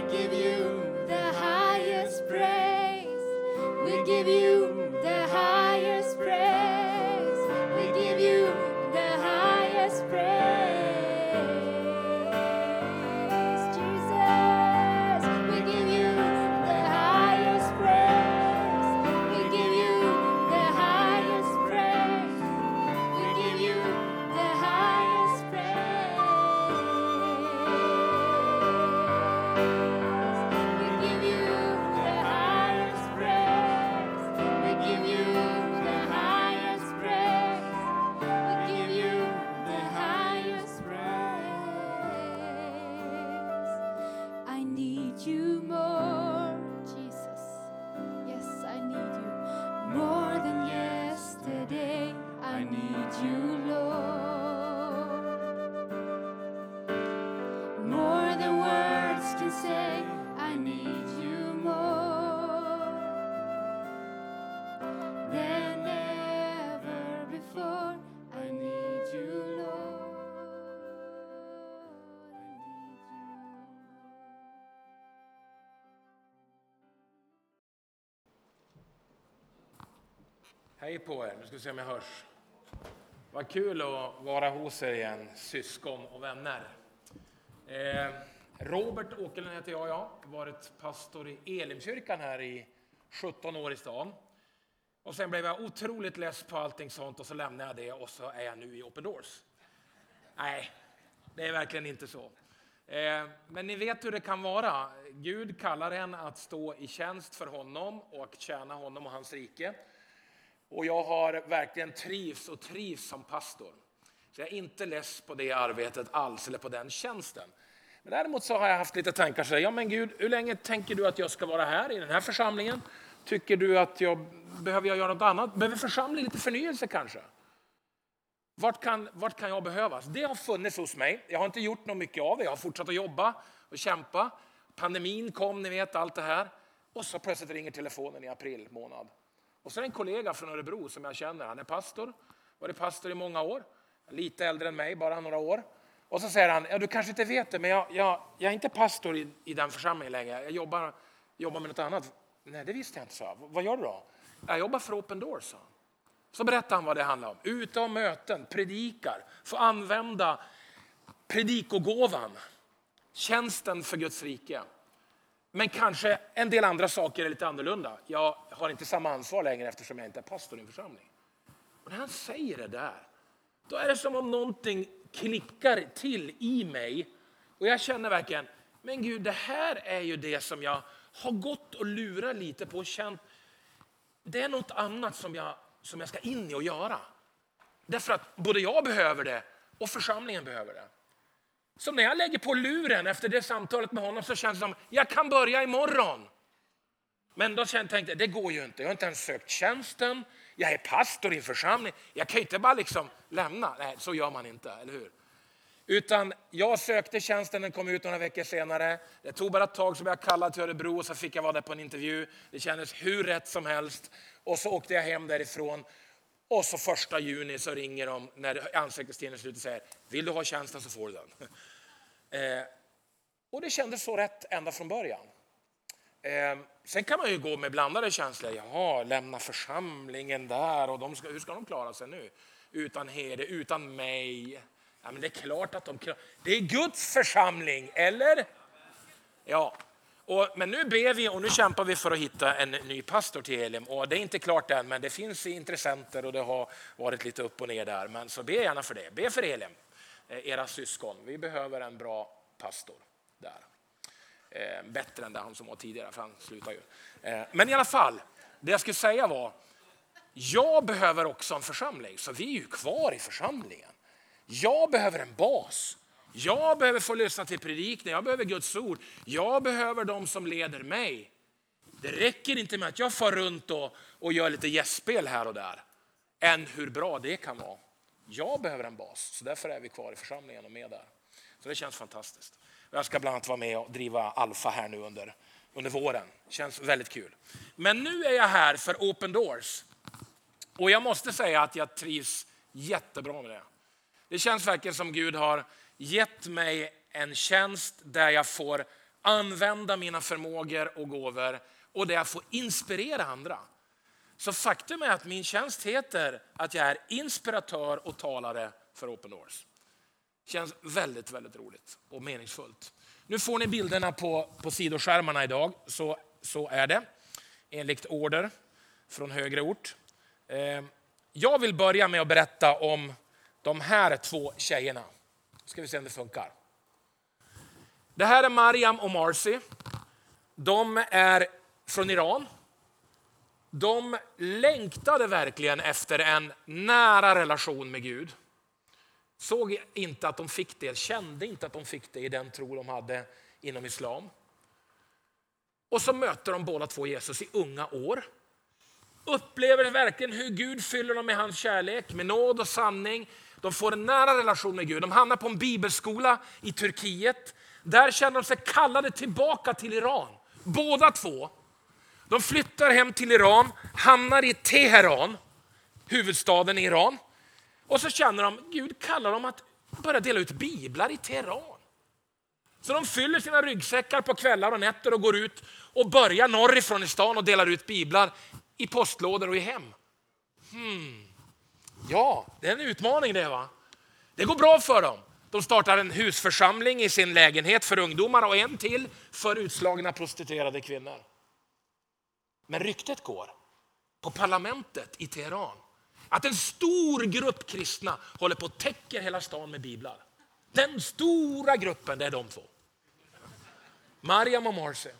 We give you the highest praise. We give you på er, nu ska vi se om jag hörs. Vad kul att vara hos er igen, syskon och vänner. Eh, Robert Åkerlund heter jag, jag har varit pastor i Elimkyrkan här i 17 år i stan. Och sen blev jag otroligt less på allting sånt och så lämnade jag det och så är jag nu i Open Doors. Nej, det är verkligen inte så. Eh, men ni vet hur det kan vara. Gud kallar en att stå i tjänst för honom och tjäna honom och hans rike. Och jag har verkligen trivs och trivs som pastor. Så jag är inte less på det arbetet alls, eller på den tjänsten. Men däremot så har jag haft lite tankar. Så här, ja men Gud, hur länge tänker du att jag ska vara här i den här församlingen? Tycker du att jag behöver jag göra något annat? Behöver församlingen lite förnyelse kanske? Vart kan, vart kan jag behövas? Det har funnits hos mig. Jag har inte gjort något mycket av det. Jag har fortsatt att jobba och kämpa. Pandemin kom, ni vet allt det här. Och så plötsligt ringer telefonen i april månad. Och så är det en kollega från Örebro som jag känner. Han är pastor, varit pastor i många år. Lite äldre än mig, bara några år. Och så säger han, ja, du kanske inte vet det, men jag, jag, jag är inte pastor i, i den församlingen längre. Jag jobbar, jobbar med något annat. Nej, det visste jag inte, så. jag. Vad gör du då? Jag jobbar för Open Doors, sa han. Så berättar han vad det handlar om. Ute och möten, predikar, få använda predikogåvan, tjänsten för Guds rike. Men kanske en del andra saker är lite annorlunda. Jag har inte samma ansvar längre eftersom jag inte är pastor i en församling. Och när han säger det där, då är det som om någonting klickar till i mig. Och jag känner verkligen, men Gud, det här är ju det som jag har gått och lurat lite på och känt. Det är något annat som jag, som jag ska in i och göra. Därför att både jag behöver det och församlingen behöver det. Så när jag lägger på luren efter det samtalet med honom så känns det som jag kan börja imorgon. Men då tänkte jag, det går ju inte. Jag har inte ens sökt tjänsten. Jag är pastor i en församling. Jag kan ju inte bara liksom lämna. Nej, så gör man inte, eller hur? Utan jag sökte tjänsten, den kom ut några veckor senare. Det tog bara ett tag så blev jag kallad till Örebro och så fick jag vara där på en intervju. Det kändes hur rätt som helst. Och så åkte jag hem därifrån. Och så första juni så ringer de när ansökningstiden är slut och säger vill du ha tjänsten så får du den. Eh, och det kändes så rätt ända från början. Eh, sen kan man ju gå med blandade känslor. Jaha, lämna församlingen där och de ska, hur ska de klara sig nu? Utan herde, utan mig. Ja, men det är klart att de klarar Det är Guds församling, eller? Ja. Och, men nu ber vi och nu kämpar vi för att hitta en ny pastor till Elim. Och det är inte klart än, men det finns intressenter och det har varit lite upp och ner där. Men så be gärna för det. Be för Elim, Eh, era syskon. Vi behöver en bra pastor där. Eh, bättre än det han som var tidigare, för han slutar ju. Eh, men i alla fall, det jag skulle säga var, jag behöver också en församling, så vi är ju kvar i församlingen. Jag behöver en bas. Jag behöver få lyssna till predikningar, jag behöver Guds ord. Jag behöver de som leder mig. Det räcker inte med att jag far runt och, och gör lite gästspel här och där. Än hur bra det kan vara. Jag behöver en bas, så därför är vi kvar i församlingen och med där. Så det känns fantastiskt. Jag ska bland annat vara med och driva Alfa här nu under, under våren. känns väldigt kul. Men nu är jag här för Open Doors. Och jag måste säga att jag trivs jättebra med det. Det känns verkligen som Gud har gett mig en tjänst där jag får använda mina förmågor och gåvor och där jag får inspirera andra. Så faktum är att min tjänst heter att jag är inspiratör och talare för Open Doors. Känns väldigt, väldigt roligt och meningsfullt. Nu får ni bilderna på, på sidoskärmarna idag, så, så är det enligt order från högre ort. Ehm, jag vill börja med att berätta om de här två tjejerna. Ska vi se om det funkar. Det här är Mariam och Marcy. De är från Iran. De längtade verkligen efter en nära relation med Gud. Såg inte att de fick det, kände inte att de fick det i den tro de hade inom islam. Och så möter de båda två Jesus i unga år. Upplever verkligen hur Gud fyller dem med hans kärlek, med nåd och sanning. De får en nära relation med Gud. De hamnar på en bibelskola i Turkiet. Där känner de sig kallade tillbaka till Iran. Båda två. De flyttar hem till Iran, hamnar i Teheran, huvudstaden i Iran. Och så känner de, Gud kallar dem att börja dela ut biblar i Teheran. Så de fyller sina ryggsäckar på kvällar och nätter och går ut och börjar norrifrån i stan och delar ut biblar i postlådor och i hem. Hmm. Ja, det är en utmaning det va. Det går bra för dem. De startar en husförsamling i sin lägenhet för ungdomar och en till för utslagna prostituerade kvinnor. Men ryktet går på parlamentet i Teheran att en stor grupp kristna håller på att täcka hela stan med biblar. Den stora gruppen, det är de två. Mariam och Marcy.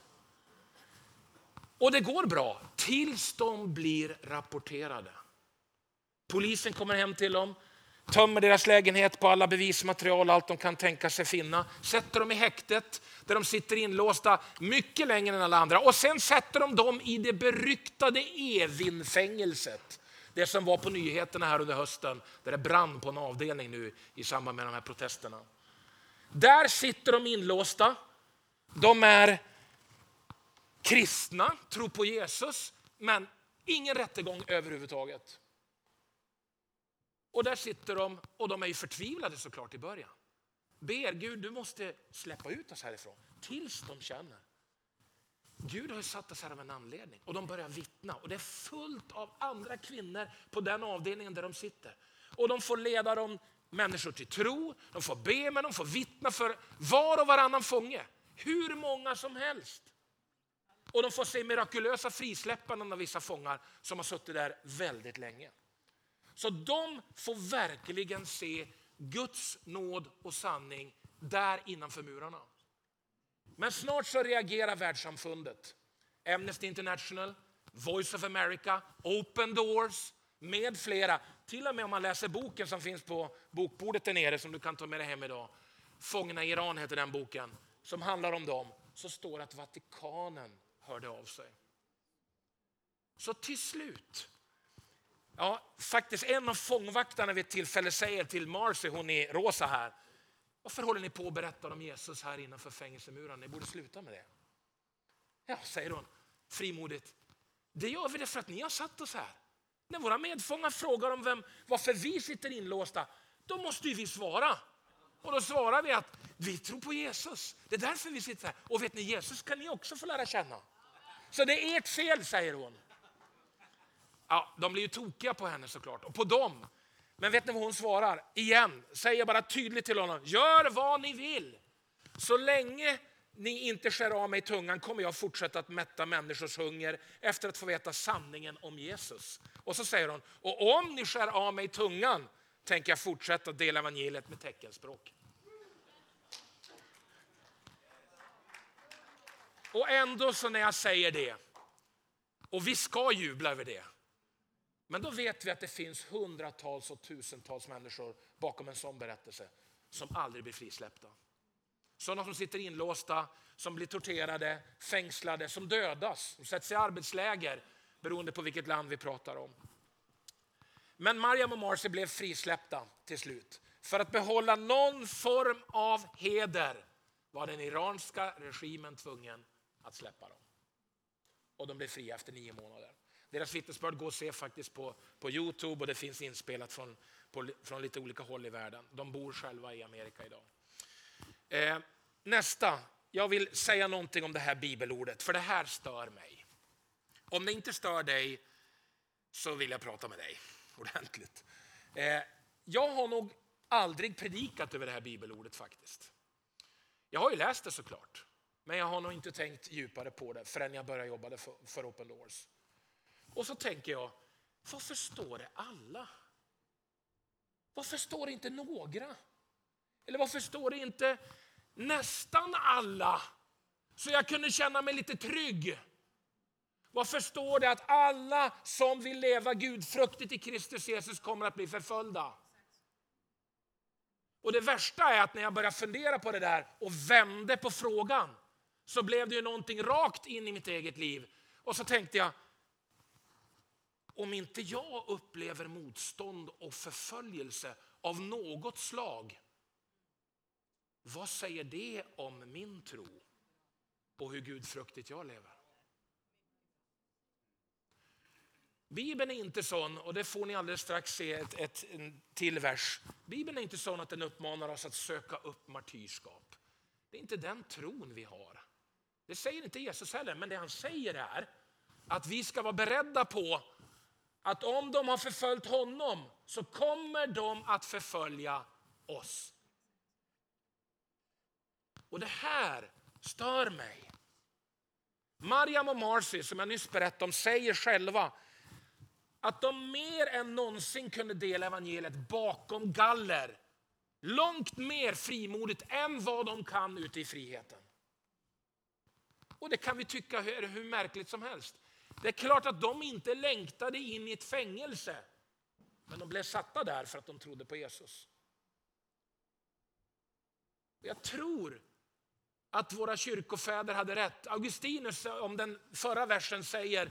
Och det går bra tills de blir rapporterade. Polisen kommer hem till dem, tömmer deras lägenhet på alla bevismaterial, allt de kan tänka sig finna. Sätter dem i häktet där de sitter inlåsta mycket längre än alla andra. Och sen sätter de dem i det beryktade Evin-fängelset. Det som var på nyheterna här under hösten, där det brann på en avdelning nu i samband med de här protesterna. Där sitter de inlåsta. De är kristna, tror på Jesus, men ingen rättegång överhuvudtaget. Och där sitter de och de är ju förtvivlade såklart i början. Ber Gud, du måste släppa ut oss härifrån. Tills de känner. Gud har ju satt oss här av en anledning. Och de börjar vittna. Och det är fullt av andra kvinnor på den avdelningen där de sitter. Och de får leda dem människor till tro, de får be men de får vittna för var och varannan fånge. Hur många som helst. Och de får se mirakulösa frisläppanden av vissa fångar som har suttit där väldigt länge. Så de får verkligen se Guds nåd och sanning där innanför murarna. Men snart så reagerar världssamfundet. Amnesty International, Voice of America, Open Doors med flera. Till och med om man läser boken som finns på bokbordet där nere som du kan ta med dig hem idag. Fångarna i Iran heter den boken som handlar om dem. Så står det att Vatikanen hörde av sig. Så till slut Ja, faktiskt en av fångvaktarna vid ett tillfälle säger till Marcy, hon i rosa här, varför håller ni på att berätta om Jesus här innanför fängelsemurarna? Ni borde sluta med det. Ja, säger hon frimodigt. Det gör vi det för att ni har satt oss här. När våra medfångar frågar om vem, varför vi sitter inlåsta, då måste ju vi svara. Och då svarar vi att vi tror på Jesus. Det är därför vi sitter här. Och vet ni, Jesus kan ni också få lära känna. Så det är ert fel, säger hon. Ja, de blir ju tokiga på henne såklart, och på dem. Men vet ni vad hon svarar? Igen, säger bara tydligt till honom, gör vad ni vill. Så länge ni inte skär av mig tungan kommer jag fortsätta att mätta människors hunger efter att få veta sanningen om Jesus. Och så säger hon, och om ni skär av mig tungan tänker jag fortsätta dela evangeliet med teckenspråk. Och ändå så när jag säger det, och vi ska jubla över det, men då vet vi att det finns hundratals och tusentals människor bakom en sån berättelse som aldrig blir frisläppta. Sådana som sitter inlåsta, som blir torterade, fängslade, som dödas, som sätts i arbetsläger beroende på vilket land vi pratar om. Men Mariam och Marcy blev frisläppta till slut. För att behålla någon form av heder var den iranska regimen tvungen att släppa dem. Och de blev fria efter nio månader. Deras vittnesbörd går att se faktiskt på, på Youtube och det finns inspelat från, på, från lite olika håll i världen. De bor själva i Amerika idag. Eh, nästa jag vill säga någonting om det här bibelordet, för det här stör mig. Om det inte stör dig så vill jag prata med dig ordentligt. Eh, jag har nog aldrig predikat över det här bibelordet faktiskt. Jag har ju läst det såklart, men jag har nog inte tänkt djupare på det förrän jag började jobba för, för Open Doors. Och så tänker jag, varför står det alla? Varför står det inte några? Eller varför står det inte nästan alla? Så jag kunde känna mig lite trygg. Varför står det att alla som vill leva gudfruktigt i Kristus Jesus kommer att bli förföljda? Och det värsta är att när jag började fundera på det där och vände på frågan så blev det ju någonting rakt in i mitt eget liv. Och så tänkte jag, om inte jag upplever motstånd och förföljelse av något slag, vad säger det om min tro och hur gudfruktigt jag lever? Bibeln är inte sån, och det får ni alldeles strax se ett, ett, en till vers. Bibeln är inte sån att den uppmanar oss att söka upp martyrskap. Det är inte den tron vi har. Det säger inte Jesus heller, men det han säger är att vi ska vara beredda på att om de har förföljt honom så kommer de att förfölja oss. Och det här stör mig. Mariam och Marcy, som jag nyss berättade om, säger själva att de mer än någonsin kunde dela evangeliet bakom galler. Långt mer frimodigt än vad de kan ute i friheten. Och det kan vi tycka är hur märkligt som helst. Det är klart att de inte längtade in i ett fängelse. Men de blev satta där för att de trodde på Jesus. Jag tror att våra kyrkofäder hade rätt. Augustinus om den förra versen säger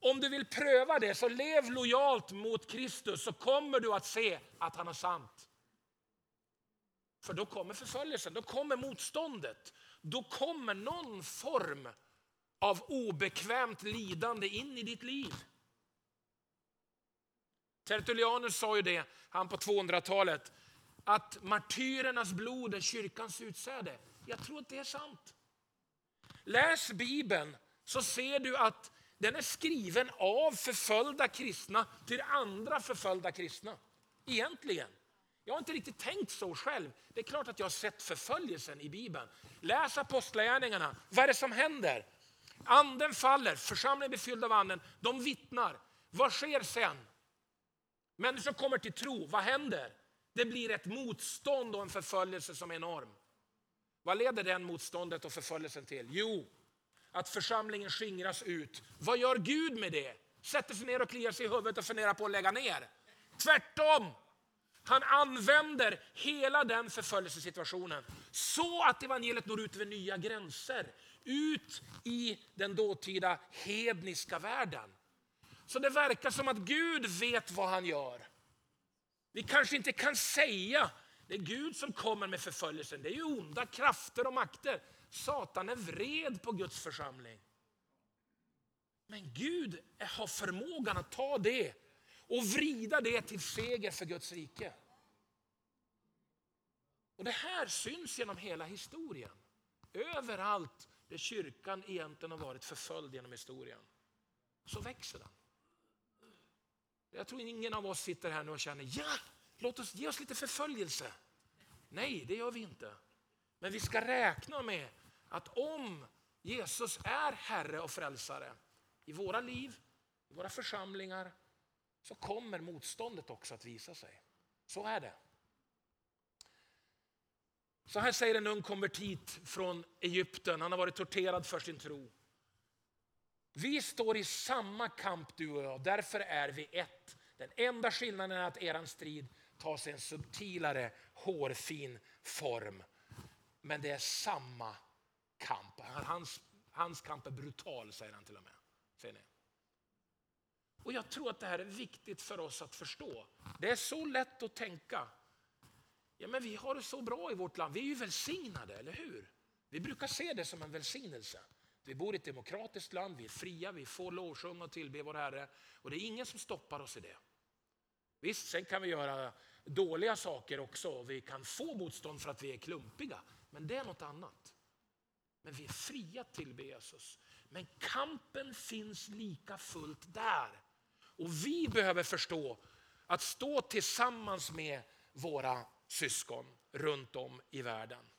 om du vill pröva det så lev lojalt mot Kristus så kommer du att se att han har sant. För då kommer förföljelsen, då kommer motståndet. Då kommer någon form av obekvämt lidande in i ditt liv. Tertullianus sa ju det, han på 200-talet, att martyrernas blod är kyrkans utsäde. Jag tror att det är sant. Läs Bibeln så ser du att den är skriven av förföljda kristna till andra förföljda kristna. Egentligen. Jag har inte riktigt tänkt så själv. Det är klart att jag har sett förföljelsen i Bibeln. Läs apostlagärningarna. Vad är det som händer? Anden faller, församlingen blir fylld av anden. De vittnar. Vad sker sen? Människor kommer till tro. Vad händer? Det blir ett motstånd och en förföljelse som är enorm. Vad leder den motståndet och förföljelsen till? Jo, att församlingen skingras ut. Vad gör Gud med det? Sätter sig ner och kliar sig i huvudet och funderar på att lägga ner. Tvärtom! Han använder hela den förföljelsesituationen så att evangeliet når ut över nya gränser. Ut i den dåtida hedniska världen. Så det verkar som att Gud vet vad han gör. Vi kanske inte kan säga det är Gud som kommer med förföljelsen. Det är ju onda krafter och makter. Satan är vred på Guds församling. Men Gud har förmågan att ta det och vrida det till seger för Guds rike. Och Det här syns genom hela historien. Överallt där kyrkan egentligen har varit förföljd genom historien, så växer den. Jag tror ingen av oss sitter här nu och känner, ja, låt oss ge oss lite förföljelse. Nej, det gör vi inte. Men vi ska räkna med att om Jesus är Herre och Frälsare i våra liv, i våra församlingar, så kommer motståndet också att visa sig. Så är det. Så här säger en ung konvertit från Egypten, han har varit torterad för sin tro. Vi står i samma kamp du och jag, därför är vi ett. Den enda skillnaden är att er strid tar sig en subtilare, hårfin form. Men det är samma kamp. Hans, hans kamp är brutal, säger han till och med. Ser ni? Och Jag tror att det här är viktigt för oss att förstå. Det är så lätt att tänka. Ja, men vi har det så bra i vårt land. Vi är ju välsignade, eller hur? Vi brukar se det som en välsignelse. Vi bor i ett demokratiskt land, vi är fria, vi får lovsjunga och tillbe vår Herre. Och det är ingen som stoppar oss i det. Visst, sen kan vi göra dåliga saker också vi kan få motstånd för att vi är klumpiga. Men det är något annat. Men vi är fria att tillbe Jesus. Men kampen finns lika fullt där. Och vi behöver förstå att stå tillsammans med våra syskon runt om i världen.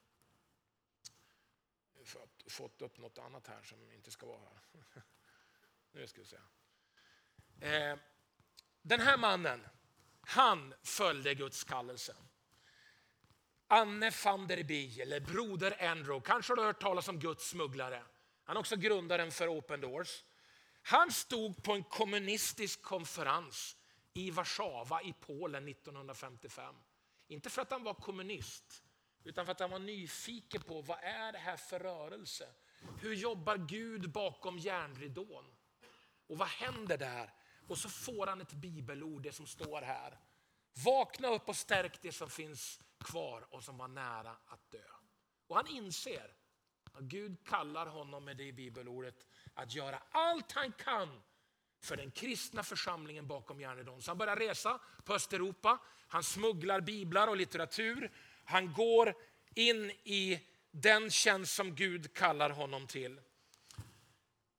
Jag har fått upp något annat här som inte ska vara här. Nu ska vi se. Eh, den här mannen, han följde Guds kallelse. Anne van der Bie, eller Broder Andrew, kanske har du hört talas om Guds smugglare. Han är också grundaren för Open Doors. Han stod på en kommunistisk konferens i Warszawa i Polen 1955. Inte för att han var kommunist, utan för att han var nyfiken på vad är det här för rörelse? Hur jobbar Gud bakom järnridån? Och vad händer där? Och så får han ett bibelord, det som står här. Vakna upp och stärk det som finns kvar och som var nära att dö. Och han inser att Gud kallar honom med det bibelordet att göra allt han kan för den kristna församlingen bakom järnridån. Så han börjar resa på Östeuropa. Han smugglar biblar och litteratur. Han går in i den tjänst som Gud kallar honom till.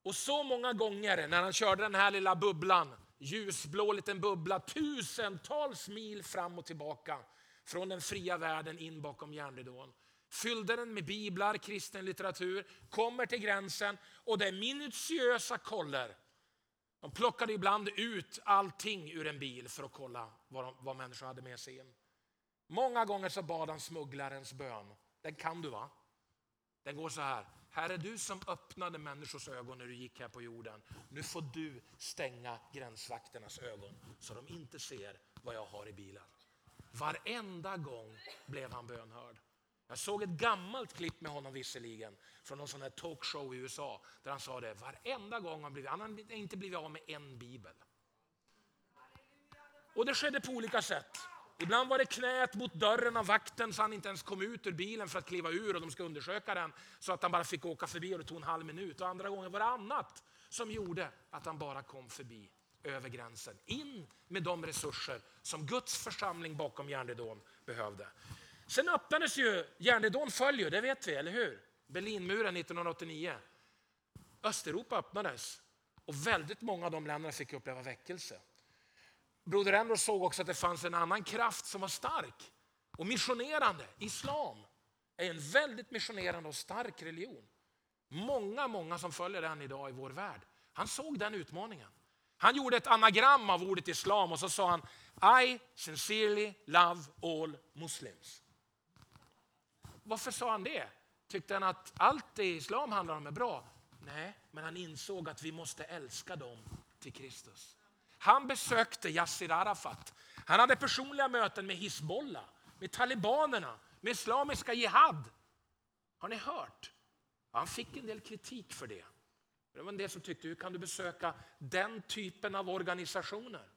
Och så många gånger när han körde den här lilla bubblan, ljusblå liten bubbla, tusentals mil fram och tillbaka från den fria världen in bakom järnridån. Fyllde den med biblar, kristen litteratur, kommer till gränsen och det är minutiösa koller. De plockade ibland ut allting ur en bil för att kolla vad, de, vad människor hade med sig in. Många gånger så bad han smugglarens bön. Den kan du va? Den går så här. Herre, du som öppnade människors ögon när du gick här på jorden. Nu får du stänga gränsvakternas ögon så de inte ser vad jag har i bilen. Varenda gång blev han bönhörd. Jag såg ett gammalt klipp med honom visserligen från någon sån här talkshow i USA där han sa det. Varenda gång han blivit, han har inte blivit av med en bibel. Och det skedde på olika sätt. Ibland var det knät mot dörren av vakten så han inte ens kom ut ur bilen för att kliva ur och de ska undersöka den. Så att han bara fick åka förbi och det tog en halv minut. Och andra gånger var det annat som gjorde att han bara kom förbi över gränsen. In med de resurser som Guds församling bakom järnridån behövde. Sen öppnades ju, järnridån föll ju, det vet vi, eller hur? Berlinmuren 1989. Östeuropa öppnades och väldigt många av de länderna fick uppleva väckelse. Broder Andrew såg också att det fanns en annan kraft som var stark och missionerande. Islam är en väldigt missionerande och stark religion. Många, många som följer den idag i vår värld. Han såg den utmaningen. Han gjorde ett anagram av ordet islam och så sa han I sincerely love all muslims. Varför sa han det? Tyckte han att allt det islam handlar om är bra? Nej, men han insåg att vi måste älska dem till Kristus. Han besökte Yassir Arafat. Han hade personliga möten med Hizbollah, med talibanerna, med Islamiska Jihad. Har ni hört? Han fick en del kritik för det. Det var en del som tyckte, hur kan du besöka den typen av organisationer?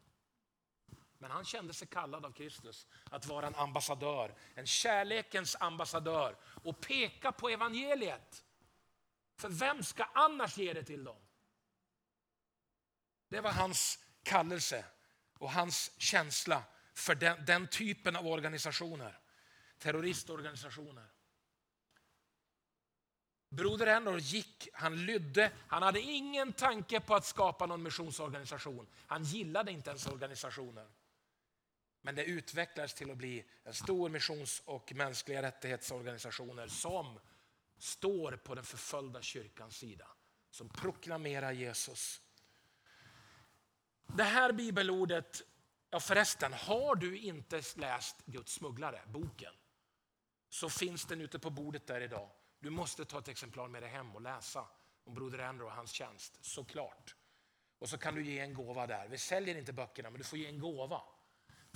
Men han kände sig kallad av Kristus att vara en ambassadör, en kärlekens ambassadör och peka på evangeliet. För vem ska annars ge det till dem? Det var hans kallelse och hans känsla för den, den typen av organisationer. Terroristorganisationer. Broder Enor gick, han lydde, han hade ingen tanke på att skapa någon missionsorganisation. Han gillade inte ens organisationer. Men det utvecklades till att bli en stor missions och mänskliga rättighetsorganisationer som står på den förföljda kyrkans sida. Som proklamerar Jesus. Det här bibelordet, ja förresten, har du inte läst Guds smugglare, boken, så finns den ute på bordet där idag. Du måste ta ett exemplar med dig hem och läsa om Broder Andrew och hans tjänst, såklart. Och så kan du ge en gåva där. Vi säljer inte böckerna, men du får ge en gåva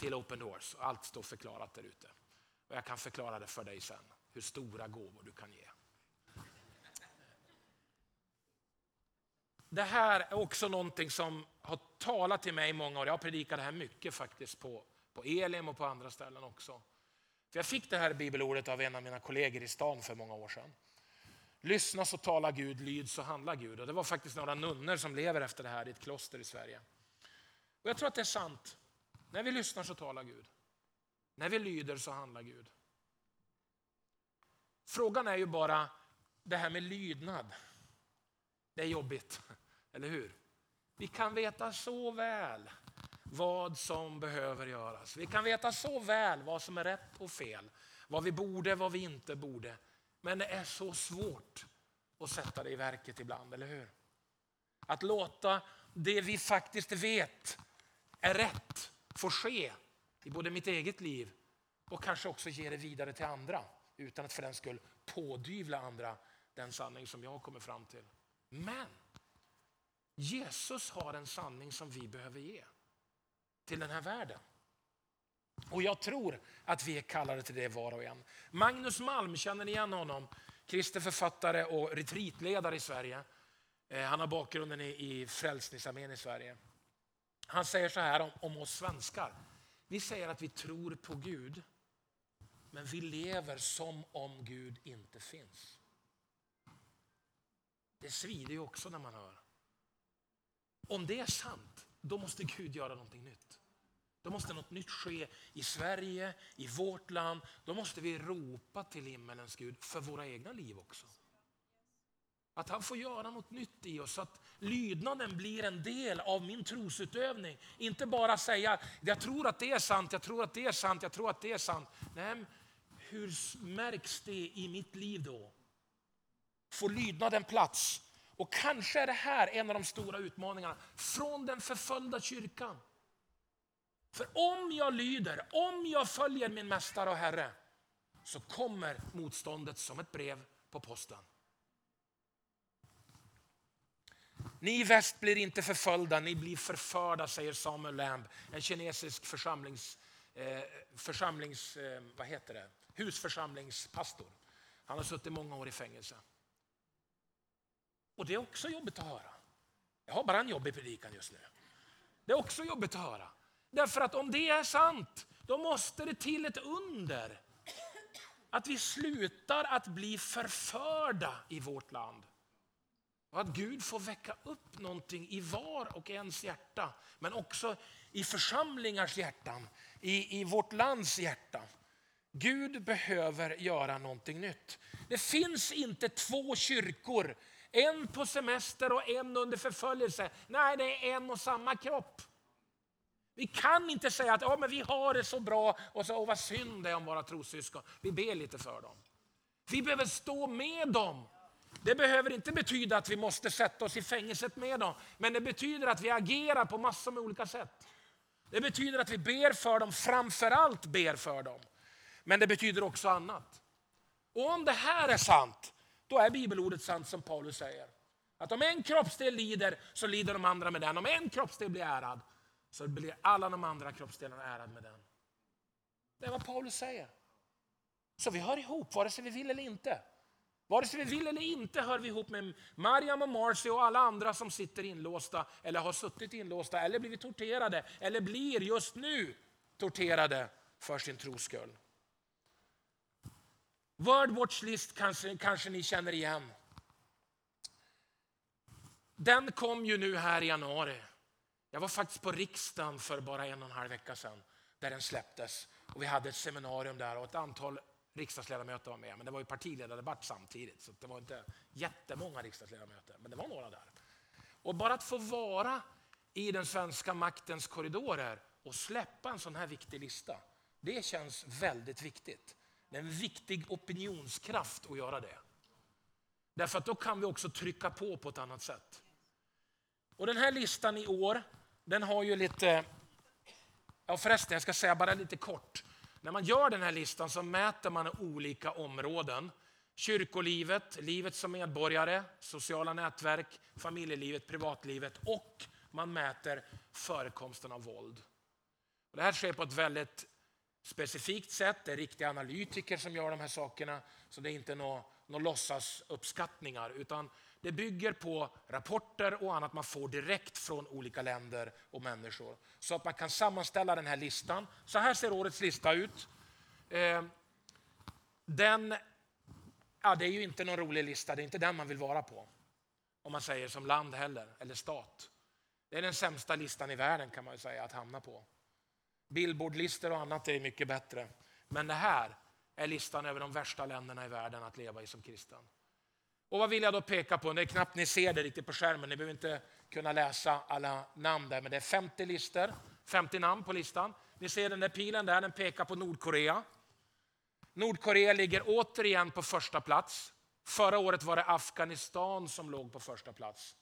till Open Doors. Allt står förklarat där ute. Och jag kan förklara det för dig sen, hur stora gåvor du kan ge. Det här är också någonting som har talat till mig i många år. Jag har predikat det här mycket faktiskt på, på Elim och på andra ställen också. För jag fick det här bibelordet av en av mina kollegor i stan för många år sedan. Lyssna så talar Gud, lyd så handlar Gud. Och det var faktiskt några nunnor som lever efter det här i ett kloster i Sverige. Och jag tror att det är sant. När vi lyssnar så talar Gud. När vi lyder så handlar Gud. Frågan är ju bara det här med lydnad, det är jobbigt, eller hur? Vi kan veta så väl vad som behöver göras. Vi kan veta så väl vad som är rätt och fel. Vad vi borde, vad vi inte borde. Men det är så svårt att sätta det i verket ibland, eller hur? Att låta det vi faktiskt vet är rätt får ske i både mitt eget liv och kanske också ge det vidare till andra utan att för den skull pådyvla andra den sanning som jag kommer fram till. Men Jesus har en sanning som vi behöver ge till den här världen. Och jag tror att vi är kallade till det var och en. Magnus Malm, känner ni igen honom? Kristen författare och retreatledare i Sverige. Eh, han har bakgrunden i, Frälsningsarmén i Sverige. Han säger så här om, om oss svenskar. Vi säger att vi tror på Gud, men vi lever som om Gud inte finns. Det svider ju också när man hör. Om det är sant, då måste Gud göra någonting nytt. Då måste något nytt ske i Sverige, i vårt land. Då måste vi ropa till himmelens Gud för våra egna liv också. Att han får göra något nytt i oss, så att lydnaden blir en del av min trosutövning. Inte bara säga, jag tror att det är sant, jag tror att det är sant, jag tror att det är sant. Nej, hur märks det i mitt liv då? Får lydnaden plats? Och kanske är det här en av de stora utmaningarna från den förföljda kyrkan. För om jag lyder, om jag följer min mästare och Herre, så kommer motståndet som ett brev på posten. Ni i väst blir inte förföljda, ni blir förförda, säger Samuel Lamb, en kinesisk församlings, eh, församlings eh, vad heter det? husförsamlingspastor. Han har suttit många år i fängelse. Och det är också jobbigt att höra. Jag har bara en jobbig predikan just nu. Det är också jobbigt att höra. Därför att om det är sant, då måste det till ett under. Att vi slutar att bli förförda i vårt land. Och att Gud får väcka upp någonting i var och ens hjärta. Men också i församlingars hjärtan, i, i vårt lands hjärta. Gud behöver göra någonting nytt. Det finns inte två kyrkor, en på semester och en under förföljelse. Nej, det är en och samma kropp. Vi kan inte säga att ja, men vi har det så bra och, så, och vad synd det är om våra trossyskon. Vi ber lite för dem. Vi behöver stå med dem. Det behöver inte betyda att vi måste sätta oss i fängelset med dem, men det betyder att vi agerar på massor med olika sätt. Det betyder att vi ber för dem, framförallt ber för dem. Men det betyder också annat. Och om det här är sant, då är bibelordet sant som Paulus säger. Att om en kroppsdel lider, så lider de andra med den. Om en kroppsdel blir ärad, så blir alla de andra kroppsdelarna ärade med den. Det är vad Paulus säger. Så vi hör ihop, vare sig vi vill eller inte. Vare sig vi vill eller inte hör vi ihop med Mariam och Marcy och alla andra som sitter inlåsta eller har suttit inlåsta eller blivit torterade eller blir just nu torterade för sin tros skull. Wordwatch list kanske, kanske ni känner igen. Den kom ju nu här i januari. Jag var faktiskt på riksdagen för bara en och en halv vecka sedan där den släpptes. Och vi hade ett seminarium där och ett antal riksdagsledamöter var med. Men det var ju partiledardebatt samtidigt så det var inte jättemånga riksdagsledamöter. Men det var några där. Och bara att få vara i den svenska maktens korridorer och släppa en sån här viktig lista. Det känns väldigt viktigt. Det är en viktig opinionskraft att göra det. Därför att då kan vi också trycka på på ett annat sätt. Och den här listan i år, den har ju lite, ja förresten jag ska säga bara lite kort. När man gör den här listan så mäter man olika områden. Kyrkolivet, livet som medborgare, sociala nätverk, familjelivet, privatlivet och man mäter förekomsten av våld. Det här sker på ett väldigt specifikt sätt. Det är riktiga analytiker som gör de här sakerna. Så det är inte några, några låtsasuppskattningar utan det bygger på rapporter och annat man får direkt från olika länder och människor. Så att man kan sammanställa den här listan. Så här ser årets lista ut. Ehm, den, ja, det är ju inte någon rolig lista, det är inte den man vill vara på. Om man säger som land heller, eller stat. Det är den sämsta listan i världen kan man säga att hamna på. Billboardlistor och annat är mycket bättre. Men det här är listan över de värsta länderna i världen att leva i som kristen. Och vad vill jag då peka på? Det är knappt ni ser det riktigt på skärmen. Ni behöver inte kunna läsa alla namn där, men det är 50 listor, 50 namn på listan. Ni ser den där pilen där, den pekar på Nordkorea. Nordkorea ligger återigen på första plats. Förra året var det Afghanistan som låg på första plats.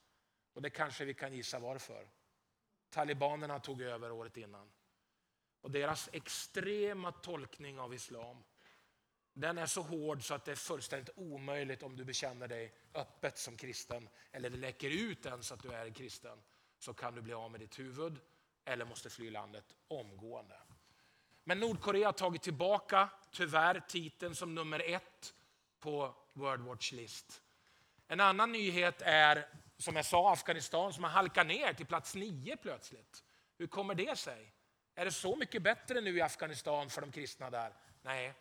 Och det kanske vi kan gissa varför. Talibanerna tog över året innan. Och deras extrema tolkning av islam den är så hård så att det är fullständigt omöjligt om du bekänner dig öppet som kristen eller det läcker ut ens att du är kristen så kan du bli av med ditt huvud eller måste fly landet omgående. Men Nordkorea har tagit tillbaka, tyvärr, titeln som nummer ett på World Watch List. En annan nyhet är, som jag sa, Afghanistan som har halkat ner till plats nio plötsligt. Hur kommer det sig? Är det så mycket bättre nu i Afghanistan för de kristna där? Nej,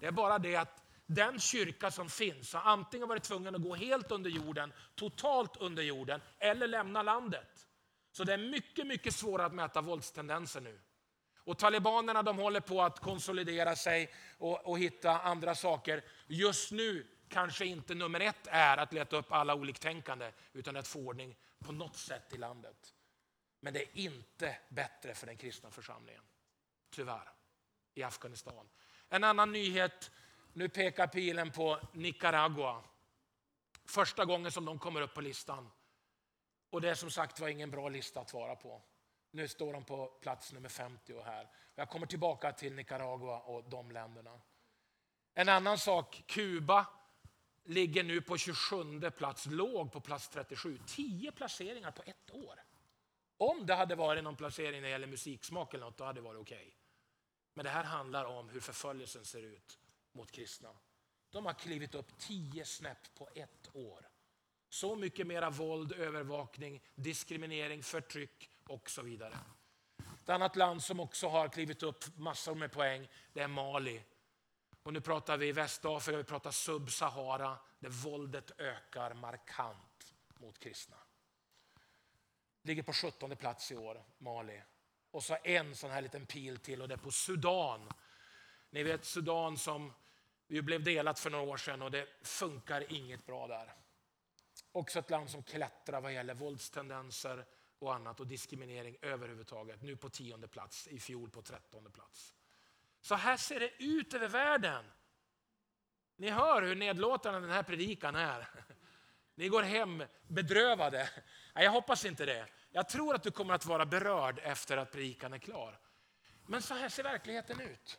det är bara det att den kyrka som finns har antingen varit tvungen att gå helt under jorden, totalt under jorden, eller lämna landet. Så det är mycket, mycket svårare att mäta våldstendenser nu. Och talibanerna de håller på att konsolidera sig och, och hitta andra saker. Just nu kanske inte nummer ett är att leta upp alla oliktänkande, utan att få ordning på något sätt i landet. Men det är inte bättre för den kristna församlingen, tyvärr, i Afghanistan. En annan nyhet, nu pekar pilen på Nicaragua. Första gången som de kommer upp på listan. Och det är som sagt var ingen bra lista att vara på. Nu står de på plats nummer 50 här. Jag kommer tillbaka till Nicaragua och de länderna. En annan sak, Kuba ligger nu på 27 plats, låg på plats 37. 10 placeringar på ett år. Om det hade varit någon placering när det gäller musiksmak eller något, då hade det varit okej. Okay. Men det här handlar om hur förföljelsen ser ut mot kristna. De har klivit upp tio snäpp på ett år. Så mycket mera våld, övervakning, diskriminering, förtryck och så vidare. Ett annat land som också har klivit upp massor med poäng, det är Mali. Och nu pratar vi Västafrika, vi pratar Sub-Sahara, där våldet ökar markant mot kristna. Ligger på 17 plats i år, Mali. Och så en sån här liten pil till och det är på Sudan. Ni vet Sudan som vi blev delat för några år sedan och det funkar inget bra där. Också ett land som klättrar vad gäller våldstendenser och annat och diskriminering överhuvudtaget. Nu på tionde plats, i fjol på trettonde plats. Så här ser det ut över världen. Ni hör hur nedlåtande den här predikan är. Ni går hem bedrövade. Nej, jag hoppas inte det. Jag tror att du kommer att vara berörd efter att predikan är klar. Men så här ser verkligheten ut.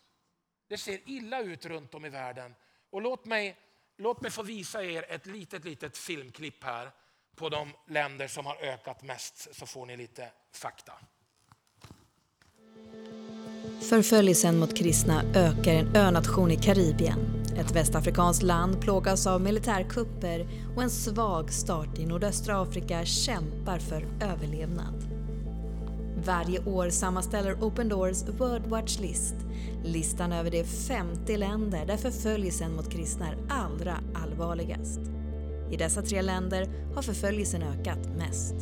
Det ser illa ut runt om i världen. Och låt mig, låt mig få visa er ett litet, litet filmklipp här på de länder som har ökat mest så får ni lite fakta. Förföljelsen mot kristna ökar i en önation i Karibien. Ett västafrikanskt land plågas av militärkupper och en svag start i nordöstra Afrika kämpar för överlevnad. Varje år sammanställer Open Doors World Watch List listan över de 50 länder där förföljelsen mot kristna är allra allvarligast. I dessa tre länder har förföljelsen ökat mest.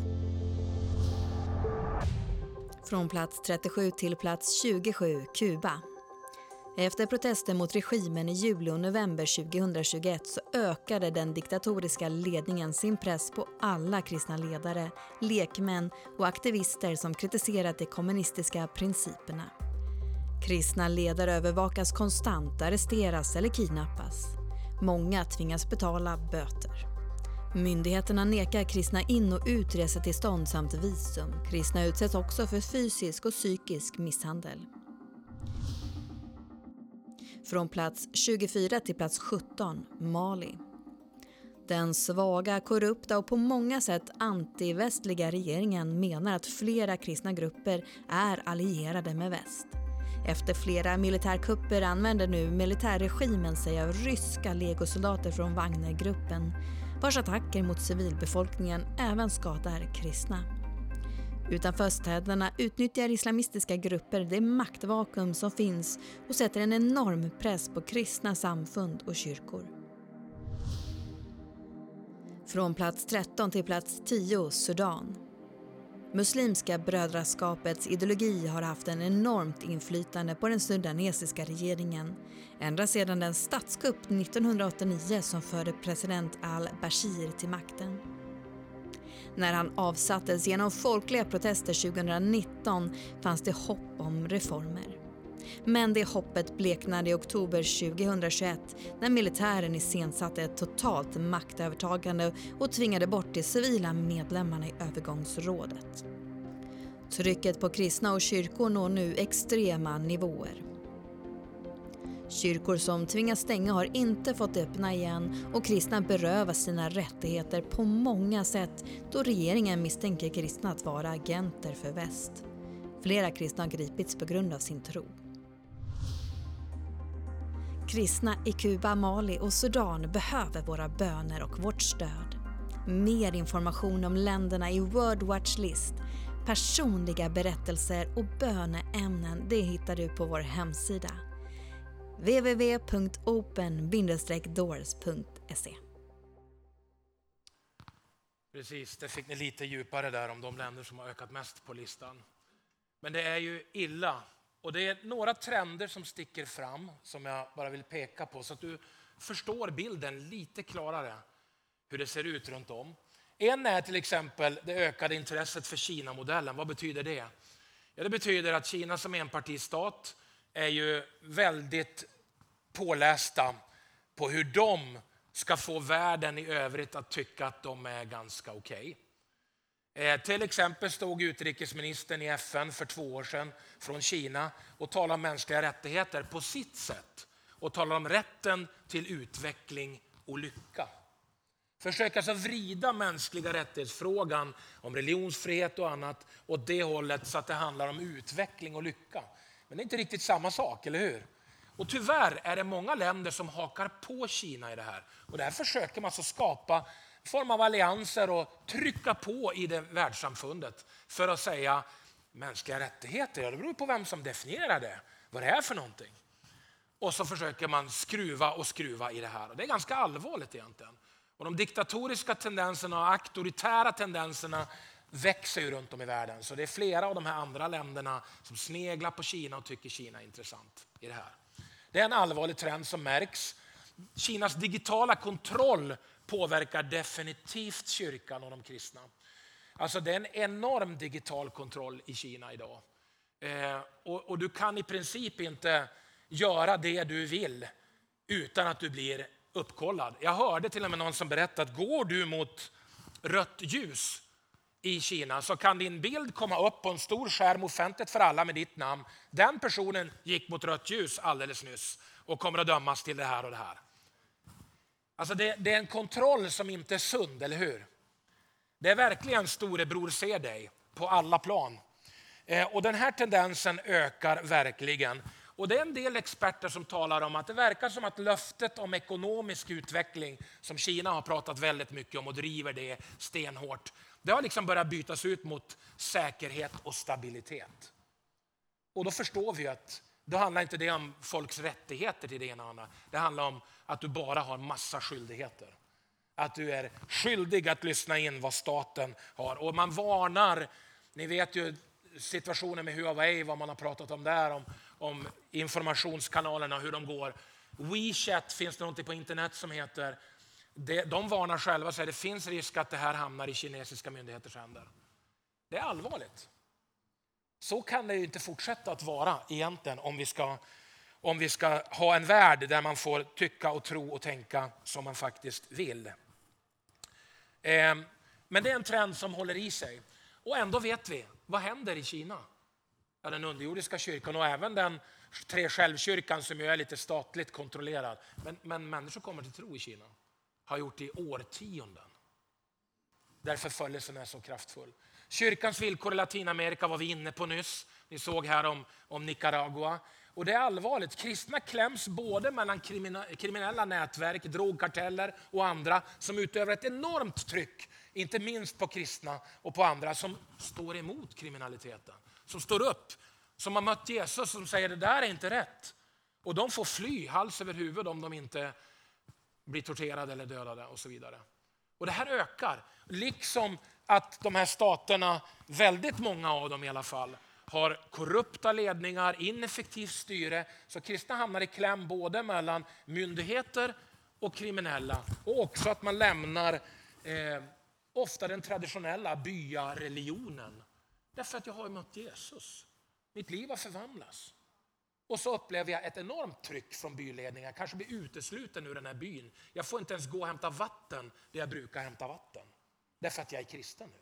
Från plats 37 till plats 27, Kuba. Efter protester mot regimen i juli och november 2021 så ökade den diktatoriska ledningen sin press på alla kristna ledare, lekmän och aktivister som kritiserat de kommunistiska principerna. Kristna ledare övervakas konstant, arresteras eller kidnappas. Många tvingas betala böter. Myndigheterna nekar kristna in och utresetillstånd samt visum. Kristna utsätts också för fysisk och psykisk misshandel. Från plats 24 till plats 17, Mali. Den svaga, korrupta och på många sätt antivästliga regeringen menar att flera kristna grupper är allierade med väst. Efter flera militärkupper använder nu militärregimen sig av ryska legosoldater från Wagnergruppen vars attacker mot civilbefolkningen även skadar kristna. Utanför städerna utnyttjar islamistiska grupper det maktvakuum som finns och sätter en enorm press på kristna samfund och kyrkor. Från plats 13 till plats 10, Sudan. Muslimska brödraskapets ideologi har haft en enormt inflytande på den sudanesiska regeringen ända sedan den statskupp 1989 som förde president al-Bashir till makten. När han avsattes genom folkliga protester 2019 fanns det hopp om reformer. Men det hoppet bleknade i oktober 2021 när militären iscensatte ett totalt maktövertagande och tvingade bort de civila medlemmarna i övergångsrådet. Trycket på kristna och kyrkor når nu extrema nivåer. Kyrkor som tvingas stänga har inte fått öppna igen och kristna berövas sina rättigheter på många sätt då regeringen misstänker kristna att vara agenter för väst. Flera kristna har gripits på grund av sin tro. Kristna i Kuba, Mali och Sudan behöver våra böner och vårt stöd. Mer information om länderna i World Watch List, personliga berättelser och böneämnen det hittar du på vår hemsida www.open-doors.se Precis, det fick ni lite djupare där om de länder som har ökat mest på listan. Men det är ju illa. Och det är några trender som sticker fram som jag bara vill peka på så att du förstår bilden lite klarare hur det ser ut runt om. En är till exempel det ökade intresset för Kina-modellen. Vad betyder det? Ja, det betyder att Kina som enpartistat är ju väldigt pålästa på hur de ska få världen i övrigt att tycka att de är ganska okej. Okay. Eh, till exempel stod utrikesministern i FN för två år sedan från Kina och talade om mänskliga rättigheter på sitt sätt och talade om rätten till utveckling och lycka. Försöka alltså vrida mänskliga rättighetsfrågan om religionsfrihet och annat åt det hållet så att det handlar om utveckling och lycka. Men det är inte riktigt samma sak, eller hur? Och tyvärr är det många länder som hakar på Kina i det här. Och där försöker man alltså skapa en form av allianser och trycka på i det världssamfundet för att säga mänskliga rättigheter, ja, det beror på vem som definierar det, vad det är för någonting. Och så försöker man skruva och skruva i det här. Och det är ganska allvarligt egentligen. Och de diktatoriska tendenserna och auktoritära tendenserna växer ju runt om i världen. Så det är flera av de här andra länderna som sneglar på Kina och tycker Kina är intressant i det här. Det är en allvarlig trend som märks. Kinas digitala kontroll påverkar definitivt kyrkan och de kristna. Alltså det är en enorm digital kontroll i Kina idag. Eh, och, och, du kan i princip inte göra det du vill utan att du blir uppkollad. Jag hörde till och med någon som berättade att går du mot rött ljus i Kina så kan din bild komma upp på en stor skärm offentligt för alla med ditt namn. Den personen gick mot rött ljus alldeles nyss och kommer att dömas till det här och det här. Alltså det, det är en kontroll som inte är sund, eller hur? Det är verkligen storebror ser dig på alla plan. Eh, och den här tendensen ökar verkligen. Och det är en del experter som talar om att det verkar som att löftet om ekonomisk utveckling, som Kina har pratat väldigt mycket om och driver det stenhårt, det har liksom börjat bytas ut mot säkerhet och stabilitet. Och då förstår vi att då handlar inte det om folks rättigheter till det ena och andra. Det handlar om att du bara har massa skyldigheter. Att du är skyldig att lyssna in vad staten har. Och man varnar, ni vet ju situationen med Huawei, vad man har pratat om där, om, om informationskanalerna, hur de går. WeChat finns det något på internet som heter de varnar själva och säger att det finns risk att det här hamnar i kinesiska myndigheters händer. Det är allvarligt. Så kan det ju inte fortsätta att vara egentligen om vi ska, om vi ska ha en värld där man får tycka och tro och tänka som man faktiskt vill. Ehm, men det är en trend som håller i sig. Och ändå vet vi, vad händer i Kina? Ja, den underjordiska kyrkan och även den tre självkyrkan som ju är lite statligt kontrollerad. Men, men människor kommer till tro i Kina har gjort i årtionden. Därför förföljelsen är så kraftfull. Kyrkans villkor i Latinamerika var vi inne på nyss. Ni såg här om, om Nicaragua. Och det är allvarligt. Kristna kläms både mellan kriminella nätverk, drogkarteller och andra som utövar ett enormt tryck, inte minst på kristna och på andra som står emot kriminaliteten. Som står upp, som har mött Jesus som säger det där är inte rätt. Och de får fly hals över huvud om de inte blir torterade eller dödade och så vidare. Och det här ökar. Liksom att de här staterna, väldigt många av dem i alla fall, har korrupta ledningar, ineffektivt styre. Så kristna hamnar i kläm både mellan myndigheter och kriminella. Och också att man lämnar eh, ofta den traditionella byareligionen. Därför att jag har mött Jesus. Mitt liv har förvandlats. Och så upplever jag ett enormt tryck från byledningen. Jag kanske blir utesluten ur den här byn. Jag får inte ens gå och hämta vatten där jag brukar hämta vatten. Därför att jag är kristen nu.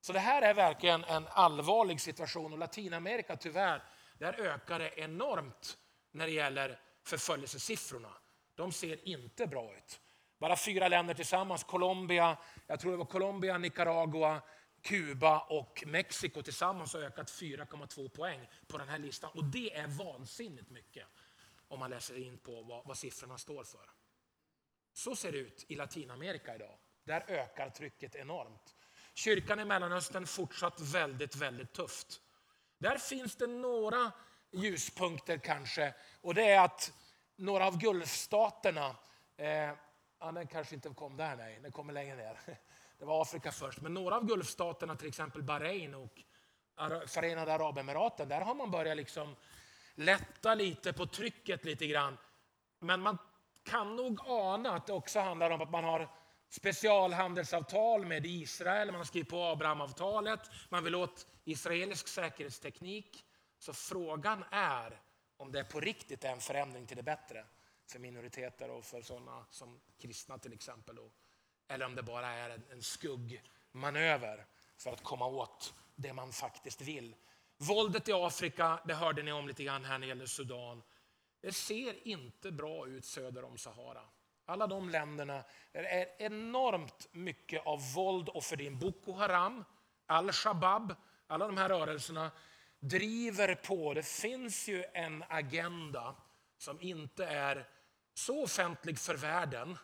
Så det här är verkligen en allvarlig situation och Latinamerika tyvärr, där ökar det enormt när det gäller förföljelsesiffrorna. De ser inte bra ut. Bara fyra länder tillsammans, Colombia, jag tror det var Colombia, Nicaragua, Kuba och Mexiko tillsammans har ökat 4,2 poäng på den här listan. Och det är vansinnigt mycket om man läser in på vad, vad siffrorna står för. Så ser det ut i Latinamerika idag. Där ökar trycket enormt. Kyrkan i Mellanöstern fortsatt väldigt, väldigt tufft. Där finns det några ljuspunkter kanske. Och det är att några av Gulfstaterna, eh, ja, den kanske inte kom där, nej, den kommer längre ner. Det var Afrika först. Men några av Gulfstaterna, till exempel Bahrain och Förenade Arabemiraten, där har man börjat liksom lätta lite på trycket lite grann. Men man kan nog ana att det också handlar om att man har specialhandelsavtal med Israel, man har skrivit på Abrahamavtalet, man vill åt israelisk säkerhetsteknik. Så frågan är om det på riktigt är en förändring till det bättre för minoriteter och för sådana som kristna till exempel. Eller om det bara är en skuggmanöver för att komma åt det man faktiskt vill. Våldet i Afrika, det hörde ni om lite grann här när det gäller Sudan. Det ser inte bra ut söder om Sahara. Alla de länderna, det är enormt mycket av våld och för din Boko Haram, al-Shabab, alla de här rörelserna driver på. Det finns ju en agenda som inte är så offentlig för världen.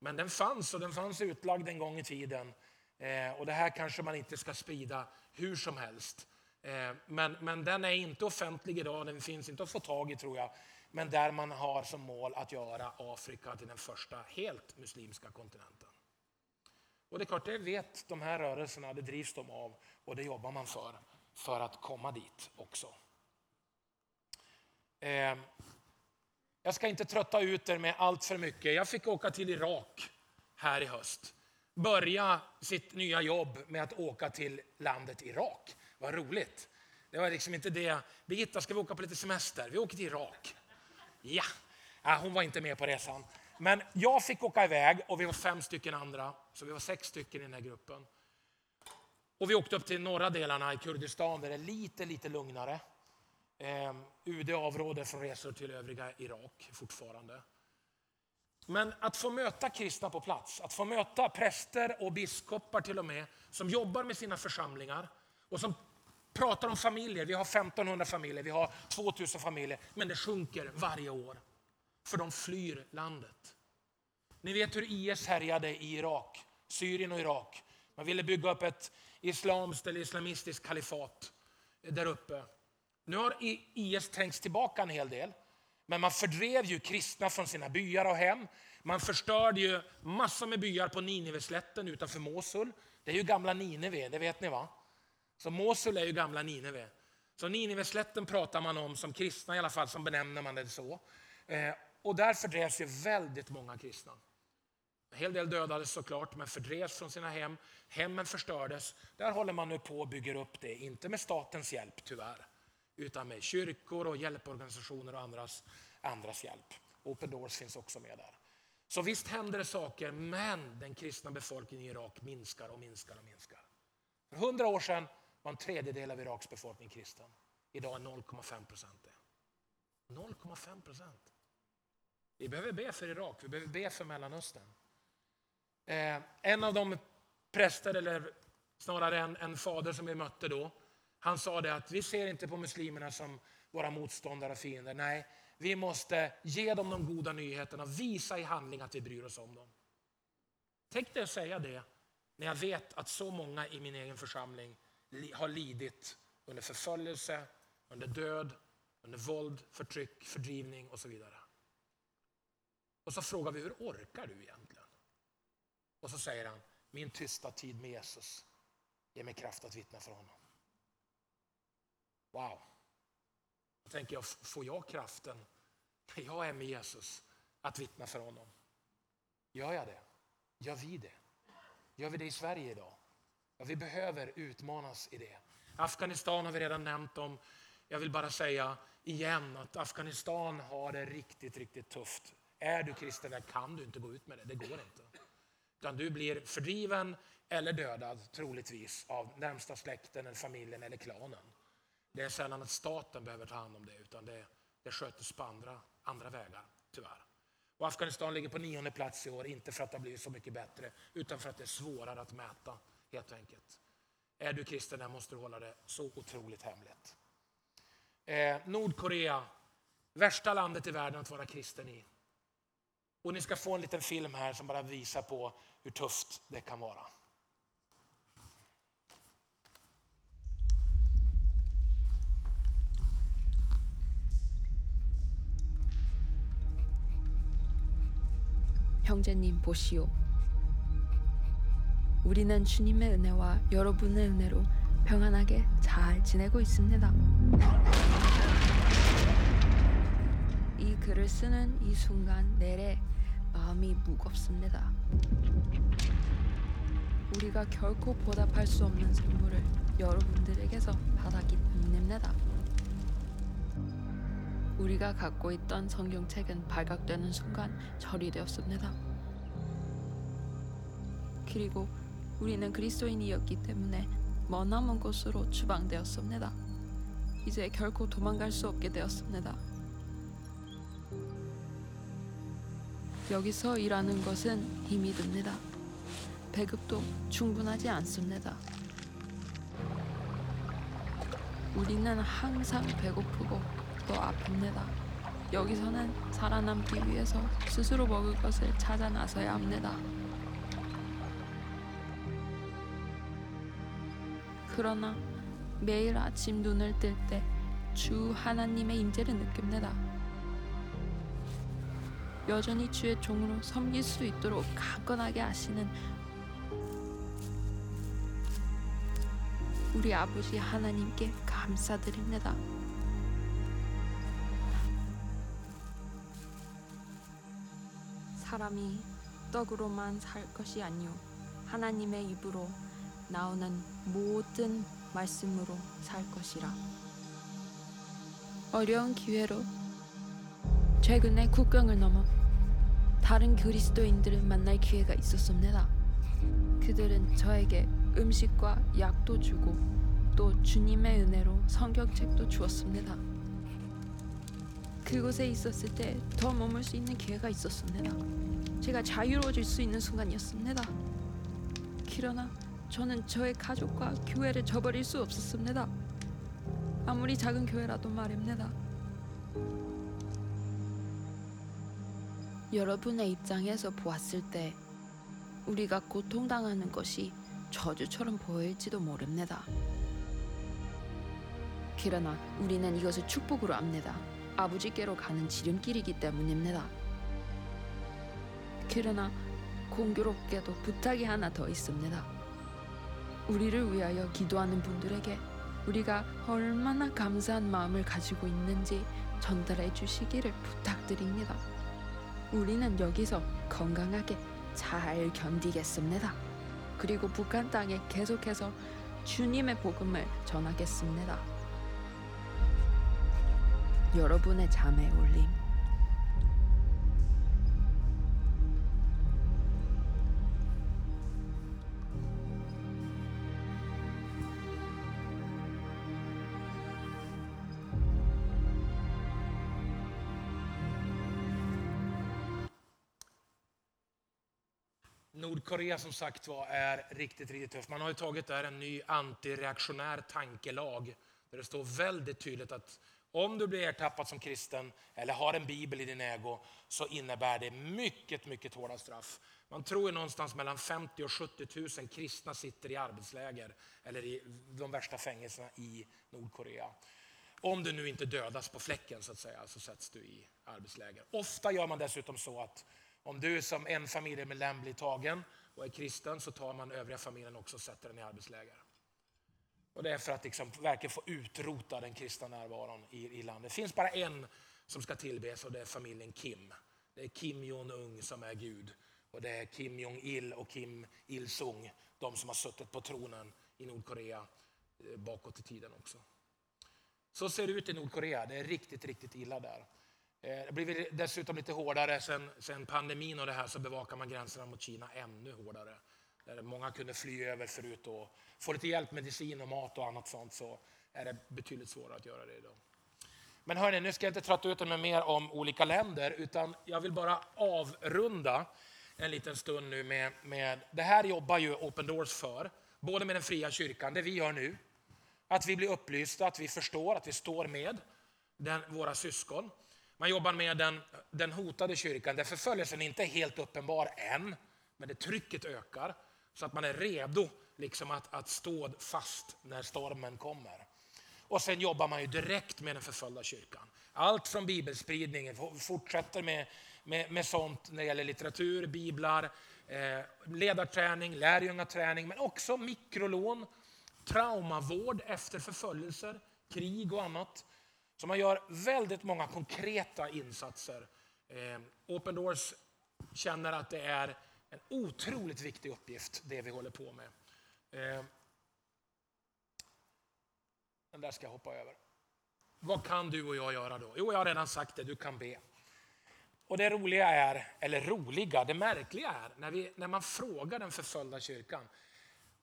Men den fanns och den fanns utlagd en gång i tiden. Eh, och det här kanske man inte ska sprida hur som helst. Eh, men, men den är inte offentlig idag, den finns inte att få tag i tror jag men där man har som mål att göra Afrika till den första helt muslimska kontinenten. Och det är klart, det vet de här rörelserna, det drivs de av och det jobbar man för, för att komma dit också. Eh, jag ska inte trötta ut er med allt för mycket. Jag fick åka till Irak här i höst. Börja sitt nya jobb med att åka till landet Irak. Vad roligt. Det var liksom inte det. Birgitta, ska vi åka på lite semester? Vi åker till Irak. Ja, äh, hon var inte med på resan. Men jag fick åka iväg och vi var fem stycken andra, så vi var sex stycken i den här gruppen. Och vi åkte upp till norra delarna i Kurdistan där det är lite, lite lugnare. Eh, UD avråder från resor till övriga Irak fortfarande. Men att få möta kristna på plats, att få möta präster och biskopar till och med, som jobbar med sina församlingar och som pratar om familjer. Vi har 1500 familjer, vi har 2000 familjer, men det sjunker varje år. För de flyr landet. Ni vet hur IS härjade i Irak, Syrien och Irak. Man ville bygga upp ett islamskt eller islamistiskt kalifat där uppe. Nu har IS trängts tillbaka en hel del. Men man fördrev ju kristna från sina byar och hem. Man förstörde ju massor med byar på Nineveslätten utanför Mosul. Det är ju gamla Nineve, det vet ni va? Så Mosul är ju gamla Nineve. Så Nineveslätten pratar man om som kristna i alla fall, som benämner man det så. Eh, och där fördrevs ju väldigt många kristna. En hel del dödades såklart, men fördrevs från sina hem. Hemmen förstördes. Där håller man nu på och bygger upp det, inte med statens hjälp tyvärr, utan med kyrkor och hjälporganisationer och andras, andras hjälp. Open Doors finns också med där. Så visst händer det saker, men den kristna befolkningen i Irak minskar och minskar och minskar. För hundra år sedan var en tredjedel av Iraks befolkning kristen. Idag är 0,5 procent det. 0,5 procent. Vi behöver be för Irak, vi behöver be för Mellanöstern. Eh, en av de präster, eller snarare en, en fader som vi mötte då, han sa det att vi ser inte på muslimerna som våra motståndare och fiender. Nej, vi måste ge dem de goda nyheterna, visa i handling att vi bryr oss om dem. Tänk dig att säga det när jag vet att så många i min egen församling har lidit under förföljelse, under död, under våld, förtryck, fördrivning och så vidare. Och så frågar vi, hur orkar du egentligen? Och så säger han, Min tysta tid med Jesus ger mig kraft att vittna för honom. Wow. Då tänker jag, får jag kraften när jag är med Jesus att vittna för honom? Gör jag det? Gör vi det? Gör vi det i Sverige idag? Ja, vi behöver utmanas i det. Afghanistan har vi redan nämnt om. Jag vill bara säga igen att Afghanistan har det riktigt, riktigt tufft. Är du kristen där kan du inte gå ut med det, det går inte. Utan du blir fördriven eller dödad troligtvis av närmsta släkten, eller familjen eller klanen. Det är sällan att staten behöver ta hand om det utan det, det sköts på andra, andra vägar, tyvärr. Och Afghanistan ligger på nionde plats i år, inte för att det har blivit så mycket bättre utan för att det är svårare att mäta helt enkelt. Är du kristen där måste du hålla det så otroligt hemligt. Eh, Nordkorea, värsta landet i världen att vara kristen i. Och ni ska få en liten film här som bara visar på hur tufft det kan vara. 형제님 보시오. 우리는 주님의 은혜와 여러분의 은혜로 평안하게 잘 지내고 있습니다. 이 글을 쓰는 이 순간 내래 마음이 무겁습니다. 우리가 결코 보답할 수 없는 선물을 여러분들에게서 받았기 때문입니다. 우리가 갖고 있던 성경책은 발각되는 순간 처리되었습니다. 그리고 우리는 그리스도인이었기 때문에 머나먼 곳으로 추방되었습니다. 이제 결코 도망갈 수 없게 되었습니다. 여기서 일하는 것은 힘이 듭니다. 배급도 충분하지 않습니다. 우리는 항상 배고프고 또 아픕니다. 여기서는 살아남기 위해서 스스로 먹을 것을 찾아 나서야 합니다. 그러나 매일 아침 눈을 뜰 때 주 하나님의 임재를 느낍니다. 여전히 주의 종으로 섬길 수 있도록 강건하게 하시는 우리 아버지 하나님께 감사드립니다. 사람이 떡으로만 살 것이 아니요 하나님의 입으로 나오는 모든 말씀으로 살 것이라. 어려운 기회로 최근에 국경을 넘어 다른 그리스도인들을 만날 기회가 있었습니다. 그들은 저에게 음식과 약도 주고 또 주님의 은혜로 성경책도 주었습니다. 그곳에 있었을 때 더 머물 수 있는 기회가 있었습니다. 제가 자유로워질 수 있는 순간이었습니다. 그러나 저는 저의 가족과 교회를 저버릴 수 없었습니다. 아무리 작은 교회라도 말입니다. 여러분의 입장에서 보았을 때 우리가 고통당하는 것이 저주처럼 보일지도 모릅니다. 그러나 우리는 이것을 축복으로 압니다. 아버지께로 가는 지름길이기 때문입니다. 그러나 공교롭게도 부탁이 하나 더 있습니다. 우리를 위하여 기도하는 분들에게 우리가 얼마나 감사한 마음을 가지고 있는지 전달해 주시기를 부탁드립니다. 우리는 여기서 건강하게 잘 견디겠습니다. 그리고 북한 땅에 계속해서 주님의 복음을 전하겠습니다. 여러분의 잠에 올림. Nordkorea som sagt var är riktigt, riktigt tufft. Man har ju tagit där en ny antireaktionär tankelag där det står väldigt tydligt att om du blir ertappad som kristen eller har en bibel i din ägo så innebär det mycket, mycket hårda straff. Man tror ju någonstans mellan 50 och 70 000 kristna sitter i arbetsläger eller i de värsta fängelserna i Nordkorea. Om du nu inte dödas på fläcken så att säga så sätts du i arbetsläger. Ofta gör man dessutom så att om du som en familjemedlem blir tagen och är kristen så tar man övriga familjen också och sätter den i arbetsläger. Och det är för att liksom verkligen få utrota den kristna närvaron i, i landet. Det finns bara en som ska tillbes och det är familjen Kim. Det är Kim Jong-Un som är Gud. Och det är Kim Jong-Il och Kim Il-Sung, de som har suttit på tronen i Nordkorea eh, bakåt i tiden också. Så ser det ut i Nordkorea. Det är riktigt, riktigt illa där. Eh, det blir dessutom lite hårdare sen, sen pandemin och det här så bevakar man gränserna mot Kina ännu hårdare. Där många kunde fly över förut och få lite hjälp, medicin och mat och annat sånt så är det betydligt svårare att göra det idag. Men hörni, nu ska jag inte trötta ut er med mer om olika länder utan jag vill bara avrunda en liten stund nu med, med det här jobbar ju Open Doors för, både med den fria kyrkan, det vi gör nu, att vi blir upplysta, att vi förstår, att vi står med den, våra syskon. Man jobbar med den, den hotade kyrkan där förföljelsen inte är helt uppenbar än, men det trycket ökar så att man är redo liksom att, att stå fast när stormen kommer. Och sen jobbar man ju direkt med den förföljda kyrkan. Allt från bibelspridning, fortsätter med, med, med sånt när det gäller litteratur, biblar, eh, ledarträning, lärjungaträning, men också mikrolån, traumavård efter förföljelser, krig och annat. Så man gör väldigt många konkreta insatser. Eh, Open Doors känner att det är en otroligt viktig uppgift, det vi håller på med. Eh, den där ska jag hoppa över. Vad kan du och jag göra då? Jo, jag har redan sagt det, du kan be. Och det roliga är, eller roliga, det märkliga är när, vi, när man frågar den förföljda kyrkan,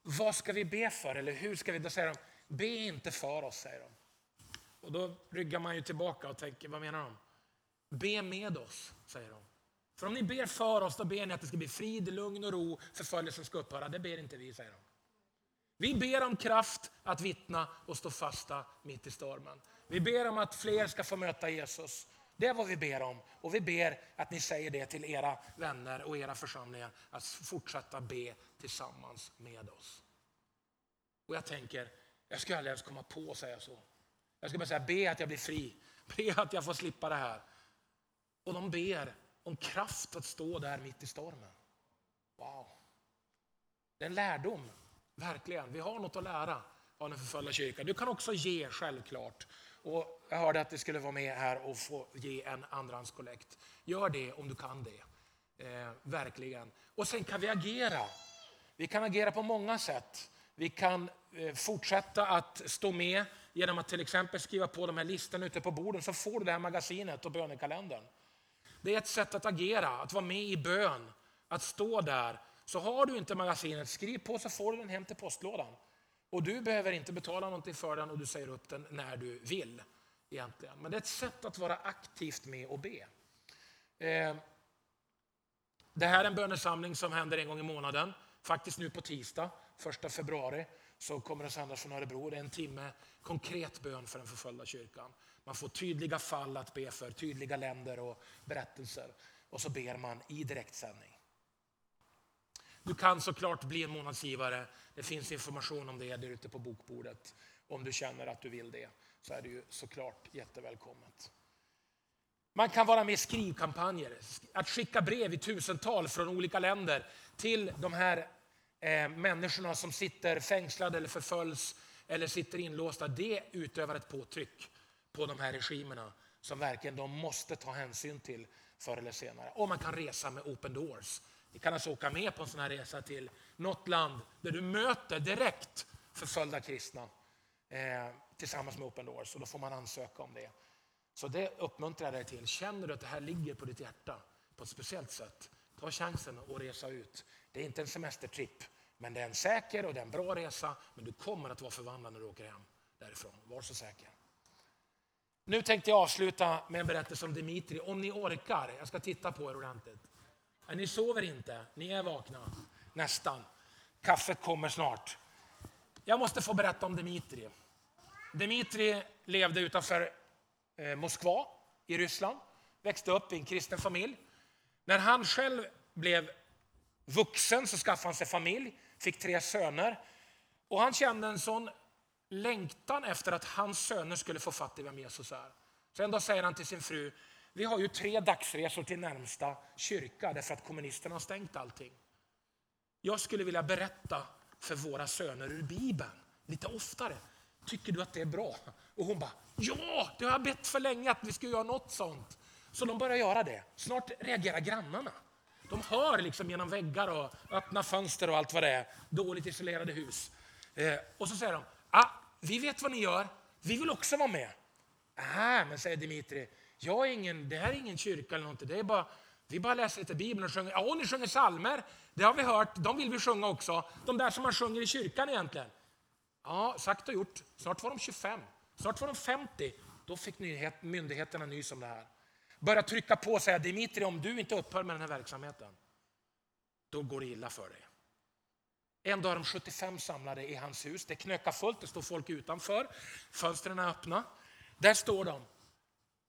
vad ska vi be för? Eller hur ska vi? Då säger de, be inte för oss, säger de. Och då ryggar man ju tillbaka och tänker, vad menar de? Be med oss, säger de. För om ni ber för oss, då ber ni att det ska bli frid, lugn och ro, förföljelsen ska upphöra. Det ber inte vi, säger de. Vi ber om kraft att vittna och stå fasta mitt i stormen. Vi ber om att fler ska få möta Jesus. Det är vad vi ber om. Och vi ber att ni säger det till era vänner och era församlingar, att fortsätta be tillsammans med oss. Och jag tänker, jag skulle aldrig ens komma på att säga så. Jag ska bara säga, be att jag blir fri. Be att jag får slippa det här. Och de ber om kraft att stå där mitt i stormen. Wow. Det är en lärdom, verkligen. Vi har något att lära av den förföljda kyrkan. Du kan också ge, självklart. Och jag hörde att det skulle vara med här och få ge en andrahandskollekt. Gör det om du kan det. Eh, verkligen. Och sen kan vi agera. Vi kan agera på många sätt. Vi kan eh, fortsätta att stå med genom att till exempel skriva på de här listorna ute på borden så får du det här magasinet och bönekalendern. Det är ett sätt att agera, att vara med i bön, att stå där. Så har du inte magasinet, skriv på så får du den hem till postlådan. Och du behöver inte betala någonting för den och du säger upp den när du vill. egentligen. Men det är ett sätt att vara aktivt med och be. Eh, det här är en bönesamling som händer en gång i månaden. Faktiskt nu på tisdag, 1 februari, så kommer det sändas från Örebro. Det är en timme konkret bön för den förföljda kyrkan. Man får tydliga fall att be för, tydliga länder och berättelser. Och så ber man i direktsändning. Du kan såklart bli en månadsgivare. Det finns information om det där ute på bokbordet. Om du känner att du vill det så är det ju såklart jättevälkommet. Man kan vara med i skrivkampanjer, att skicka brev i tusental från olika länder till de här eh, människorna som sitter fängslade eller förföljs eller sitter inlåsta. Det utövar ett påtryck på de här regimerna som verkligen de måste ta hänsyn till förr eller senare. Och man kan resa med Open Doors. Vi kan alltså åka med på en sån här resa till något land där du möter direkt förföljda kristna eh, tillsammans med Open Doors och då får man ansöka om det. Så det uppmuntrar jag dig till. Känner du att det här ligger på ditt hjärta på ett speciellt sätt, ta chansen att resa ut. Det är inte en semestertripp, men det är en säker och det är en bra resa. Men du kommer att vara förvandlad när du åker hem därifrån. Var så säker. Nu tänkte jag avsluta med en berättelse om Dimitri. Om ni orkar, jag ska titta på er ordentligt. Ni sover inte, ni är vakna. Nästan. Kaffet kommer snart. Jag måste få berätta om Dimitri. Dimitri levde utanför eh, Moskva i Ryssland. Växte upp i en kristen familj. När han själv blev vuxen så skaffade han sig familj, fick tre söner. Och han kände en sån längtan efter att hans söner skulle få fatt i vem Jesus är. Så en dag säger han till sin fru, vi har ju tre dagsresor till närmsta kyrka därför att kommunisterna har stängt allting. jag skulle vilja berätta för våra söner ur Bibeln lite oftare. Tycker du att det är bra? Och hon bara, ja, det har jag bett för länge att vi ska göra något sånt. Så de börjar göra det. Snart reagerar grannarna. De hör liksom genom väggar och öppna fönster och allt vad det är. Dåligt isolerade hus. Eh, och så säger de, ah, vi vet vad ni gör, vi vill också vara med. Ah, men säger Dimitri, jag är ingen, det här är ingen kyrka eller någonting, Det är bara, vi bara läser lite Bibeln och sjunger. Ja, ni sjunger salmer. Det har vi hört. De vill vi sjunga också. De där som man sjunger i kyrkan egentligen. Ja, sagt och gjort. Snart var de 25. Snart var de 50. Då fick nyhet, myndigheterna nys om det här. Börja trycka på och säga Dimitri, om du inte upphör med den här verksamheten, då går det illa för dig. En dag är de 75 samlade i hans hus. Det knökar fullt, det står folk utanför. Fönstren är öppna. Där står de.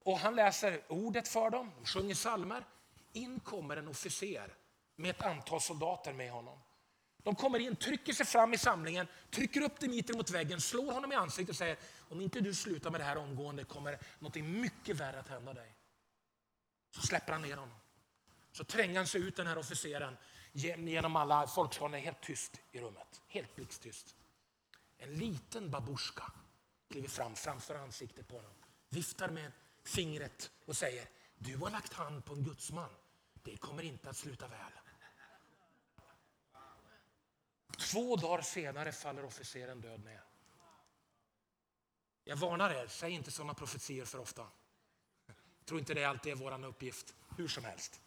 Och han läser ordet för dem, de sjunger salmer. In kommer en officer med ett antal soldater med honom. De kommer in, trycker sig fram i samlingen, trycker upp Dimitri mot väggen, slår honom i ansiktet och säger om inte du slutar med det här omgående kommer något mycket värre att hända dig. Så släpper han ner honom. Så tränger han sig ut den här officeren genom alla folkskaran. är helt tyst i rummet. Helt blixttyst. En liten babusjka kliver fram framför ansiktet på honom. Viftar med fingret och säger du har lagt hand på en gudsman. Det kommer inte att sluta väl. Två dagar senare faller officeren död ner. Jag varnar er, säg inte sådana profetier för ofta. Jag tror inte det alltid är vår uppgift, hur som helst.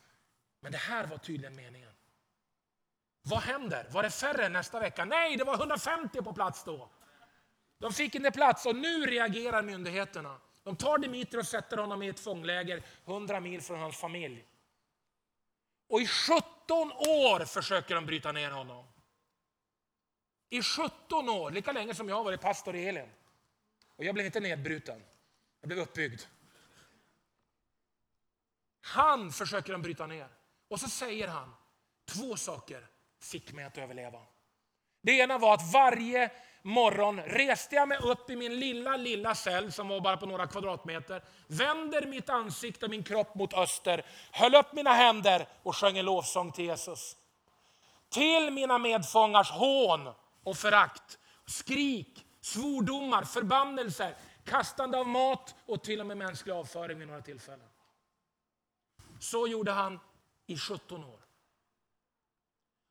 Men det här var tydligen meningen. Vad händer? Var det färre nästa vecka? Nej, det var 150 på plats då. De fick inte plats och nu reagerar myndigheterna. De tar Dimitri och sätter honom i ett fångläger 100 mil från hans familj. Och i 17 år försöker de bryta ner honom. I 17 år, lika länge som jag har varit pastor i Elin. Och jag blev inte nedbruten, jag blev uppbyggd. Han försöker de bryta ner. Och så säger han, två saker fick mig att överleva. Det ena var att varje morgon reste jag mig upp i min lilla, lilla cell som var bara på några kvadratmeter, vänder mitt ansikte och min kropp mot öster, höll upp mina händer och sjöng en lovsång till Jesus. Till mina medfångars hån och förakt, skrik, svordomar, förbannelser, kastande av mat och till och med mänsklig avföring vid några tillfällen. Så gjorde han i 17 år.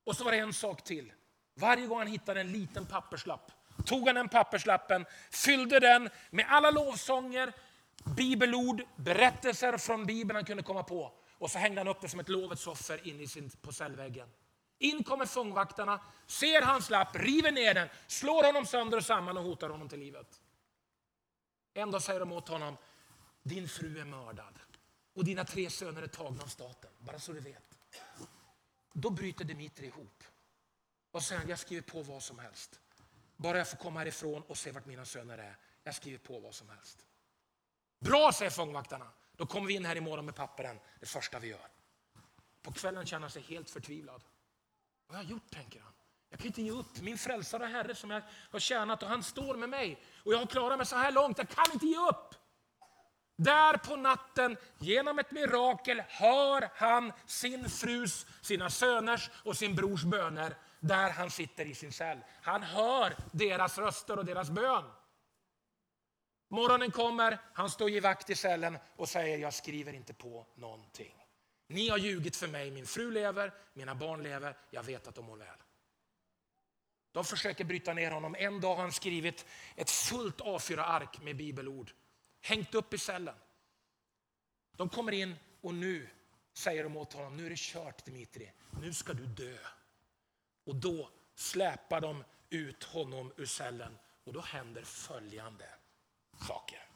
Och så var det en sak till. Varje gång han hittade en liten papperslapp tog han den papperslappen, fyllde den med alla lovsånger, bibelord, berättelser från Bibeln han kunde komma på. Och så hängde han upp det som ett lovets offer in i sin, på cellväggen. In kommer fångvaktarna, ser hans lapp, river ner den, slår honom sönder och samman och hotar honom till livet. En dag säger de åt honom, din fru är mördad och dina tre söner är tagna av staten, bara så du vet. Då bryter Dimitri ihop och säger, jag skriver på vad som helst. Bara jag får komma härifrån och se vart mina söner är. Jag skriver på vad som helst. Bra, säger fångvaktarna. Då kommer vi in här imorgon med papperen, det första vi gör. På kvällen känner han sig helt förtvivlad. Vad har jag gjort, tänker han. Jag kan inte ge upp min frälsare och Herre som jag har tjänat och han står med mig. Och jag har klarat mig så här långt, jag kan inte ge upp. Där på natten, genom ett mirakel, hör han sin frus, sina söners och sin brors böner där han sitter i sin cell. Han hör deras röster och deras bön. Morgonen kommer, han står i vakt i cellen och säger jag skriver inte på någonting. Ni har ljugit för mig, min fru lever, mina barn lever, jag vet att de mår väl. De försöker bryta ner honom. En dag har han skrivit ett fullt A4-ark med bibelord. Hängt upp i cellen. De kommer in och nu säger de åt honom, nu är det kört Dimitri, nu ska du dö. Och då släpar de ut honom ur cellen och då händer följande saker.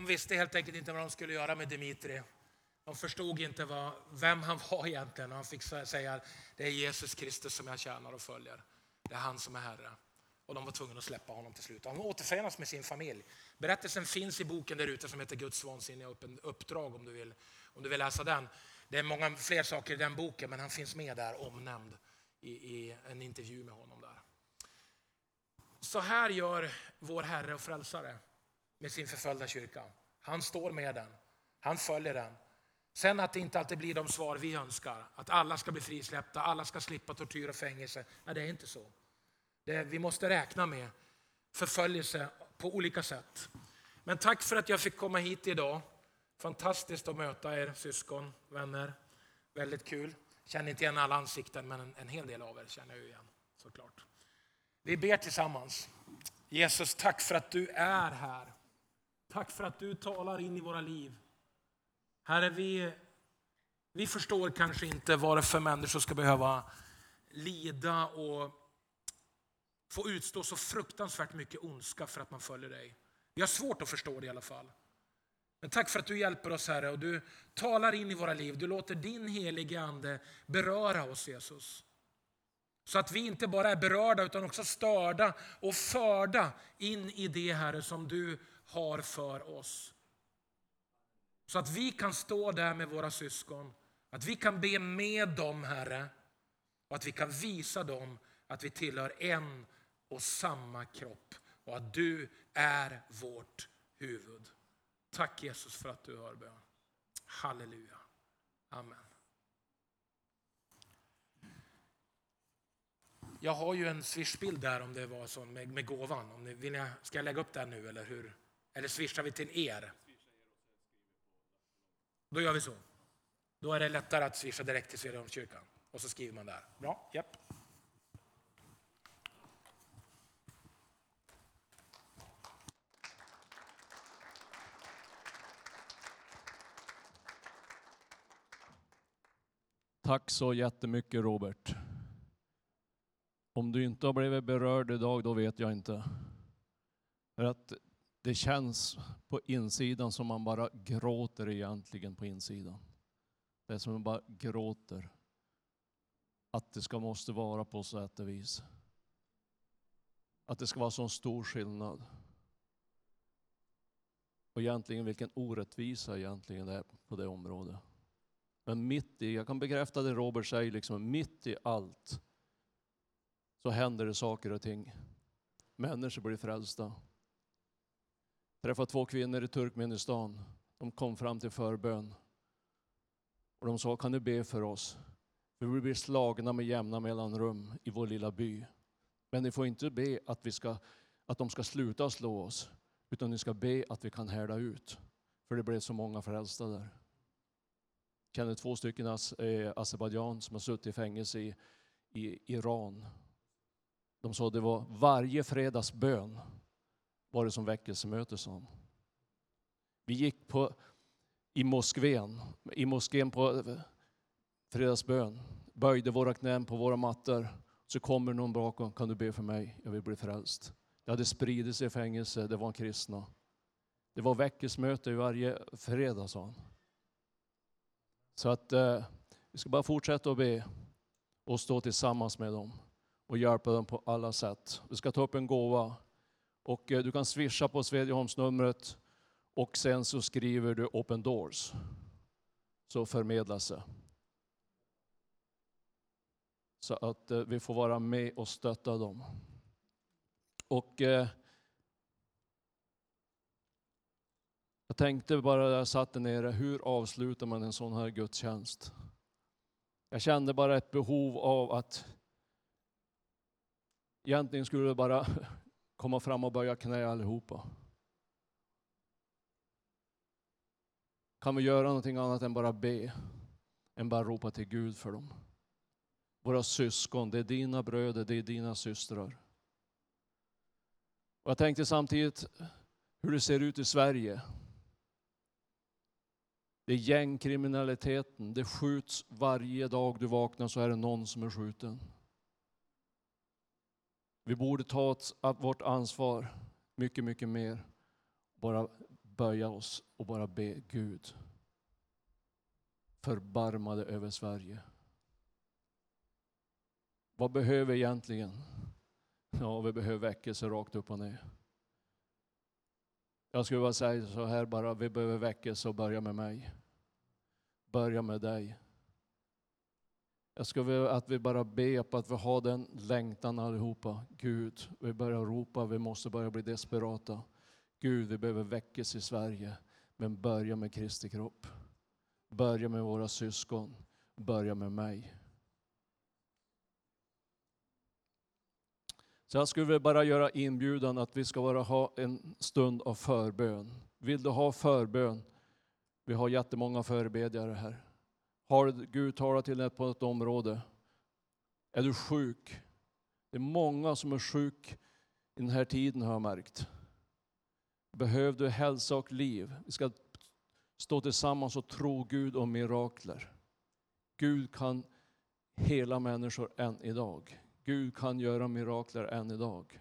De visste helt enkelt inte vad de skulle göra med Dimitri. De förstod inte vad, vem han var egentligen. Han fick säga det är Jesus Kristus som jag tjänar och följer. Det är han som är Herre. Och de var tvungna att släppa honom till slut. Han återförenas med sin familj. Berättelsen finns i boken där ute som heter Guds vansinniga uppdrag om du, vill, om du vill läsa den. Det är många fler saker i den boken men han finns med där omnämnd i, i en intervju med honom där. Så här gör vår Herre och Frälsare med sin förföljda kyrka. Han står med den, han följer den. Sen att det inte alltid blir de svar vi önskar, att alla ska bli frisläppta, alla ska slippa tortyr och fängelse. Nej, det är inte så. Det, vi måste räkna med förföljelse på olika sätt. Men tack för att jag fick komma hit idag. Fantastiskt att möta er syskon, vänner. Väldigt kul. Känner inte igen alla ansikten, men en, en hel del av er känner jag igen såklart. Vi ber tillsammans. Jesus, tack för att du är här. Tack för att du talar in i våra liv. Herre, vi, vi förstår kanske inte varför människor ska behöva lida och få utstå så fruktansvärt mycket ondska för att man följer dig. Vi har svårt att förstå det i alla fall. Men tack för att du hjälper oss Herre och du talar in i våra liv. Du låter din helige Ande beröra oss Jesus. Så att vi inte bara är berörda utan också störda och förda in i det Herre som du har för oss. Så att vi kan stå där med våra syskon, att vi kan be med dem Herre och att vi kan visa dem att vi tillhör en och samma kropp och att du är vårt huvud. Tack Jesus för att du hör bön. Halleluja. Amen. Jag har ju en swishbild där om det var så med, med gåvan. Om ni, vill jag, ska jag lägga upp den nu eller hur? Eller swishar vi till er? Då gör vi så. Då är det lättare att swisha direkt till Svedjeholmskyrkan. Och så skriver man där. Bra, japp. Tack så jättemycket Robert. Om du inte har blivit berörd idag, då vet jag inte. För att det känns på insidan som man bara gråter egentligen på insidan. Det är som man bara gråter. Att det ska måste vara på sätt och vis. Att det ska vara så stor skillnad. Och egentligen vilken orättvisa egentligen det är på det området. Men mitt i, jag kan bekräfta det Robert säger, liksom, mitt i allt så händer det saker och ting. Människor blir frälsta. Jag träffade två kvinnor i Turkmenistan. De kom fram till förbön. Och de sa, kan du be för oss? För vi blir slagna med jämna mellanrum i vår lilla by. Men ni får inte be att, vi ska, att de ska sluta slå oss, utan ni ska be att vi kan härda ut. För det blev så många frälsta där. Jag känner två stycken eh, Azerbajdzjan som har suttit i fängelse i, i Iran. De sa det var varje fredags bön var det som väckelsemöte, sa Vi gick på, i moskén, i moskén på eh, fredagsbön, böjde våra knän på våra mattor. Så kommer någon bakom, kan du be för mig? Jag vill bli frälst. Det hade spridit sig i fängelse, det var kristna. Det var väckelsemöte varje fredag, sa han. Så att eh, vi ska bara fortsätta att be och stå tillsammans med dem och hjälpa dem på alla sätt. Vi ska ta upp en gåva och eh, du kan swisha på Svedjeholmsnumret och sen så skriver du Open Doors. Så förmedlas det. Så att eh, vi får vara med och stötta dem. Och eh, jag tänkte bara när jag satt där nere, hur avslutar man en sån här gudstjänst? Jag kände bara ett behov av att egentligen skulle det bara komma fram och böja knä allihopa. Kan vi göra någonting annat än bara be? Än bara ropa till Gud för dem? Våra syskon, det är dina bröder, det är dina systrar. Och jag tänkte samtidigt hur det ser ut i Sverige. Det är gängkriminaliteten, det skjuts varje dag du vaknar så är det någon som är skjuten. Vi borde ta vårt ansvar mycket, mycket mer. Bara böja oss och bara be Gud Förbarmade över Sverige. Vad behöver vi egentligen? Ja, vi behöver väckelse rakt upp och ner. Jag skulle bara säga så här bara, vi behöver väckelse och börja med mig. Börja med dig. Jag skulle vilja att vi bara ber på att vi har den längtan allihopa. Gud, vi börjar ropa, vi måste börja bli desperata. Gud, vi behöver väckas i Sverige. Men börja med Kristi kropp. Börja med våra syskon. Börja med mig. Så jag skulle vilja bara göra inbjudan att vi ska bara ha en stund av förbön. Vill du ha förbön? Vi har jättemånga förebedjare här. Har Gud talat till dig på ett område? Är du sjuk? Det är många som är sjuk i den här tiden har jag märkt. Behöver du hälsa och liv? Vi ska stå tillsammans och tro Gud om mirakler. Gud kan hela människor än idag. Gud kan göra mirakler än idag.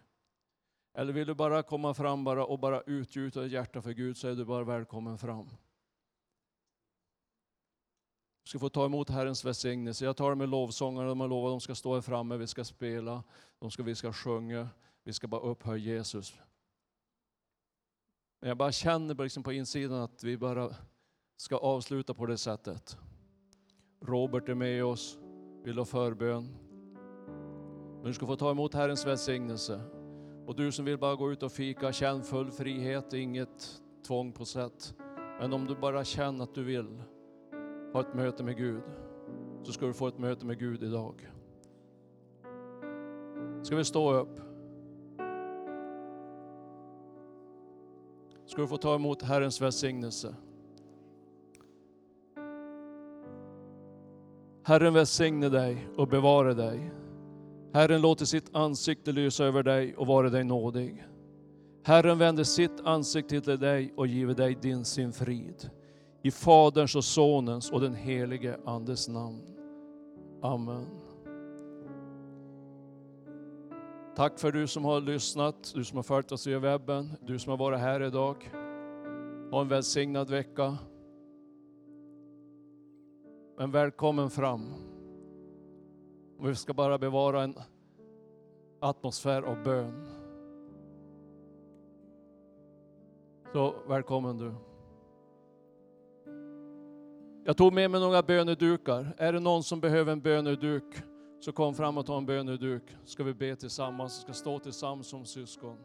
Eller vill du bara komma fram bara och bara utgjuta ditt hjärta för Gud så är du bara välkommen fram. Du ska få ta emot Herrens välsignelse. Jag tar med lovsångarna, de har lovat att de ska stå här framme, vi ska spela, de ska, vi ska sjunga, vi ska bara upphöja Jesus. Men jag bara känner liksom på insidan att vi bara ska avsluta på det sättet. Robert är med oss, vill ha förbön. Men du ska få ta emot Herrens välsignelse. Och du som vill bara gå ut och fika, känn full frihet, inget tvång på sätt. Men om du bara känner att du vill ha ett möte med Gud, så ska du få ett möte med Gud idag. Ska vi stå upp? Ska du få ta emot Herrens välsignelse. Herren välsigne dig och bevara dig. Herren låter sitt ansikte lysa över dig och vara dig nådig. Herren vänder sitt ansikte till dig och giver dig din sin frid. I Faderns och Sonens och den helige Andes namn. Amen. Tack för du som har lyssnat, du som har följt oss via webben, du som har varit här idag. Ha en välsignad vecka. Men välkommen fram. Och vi ska bara bevara en atmosfär av bön. Så välkommen du. Jag tog med mig några bönedukar. Är det någon som behöver en böneduk så kom fram och ta en böneduk. Ska vi be tillsammans, ska stå tillsammans som syskon.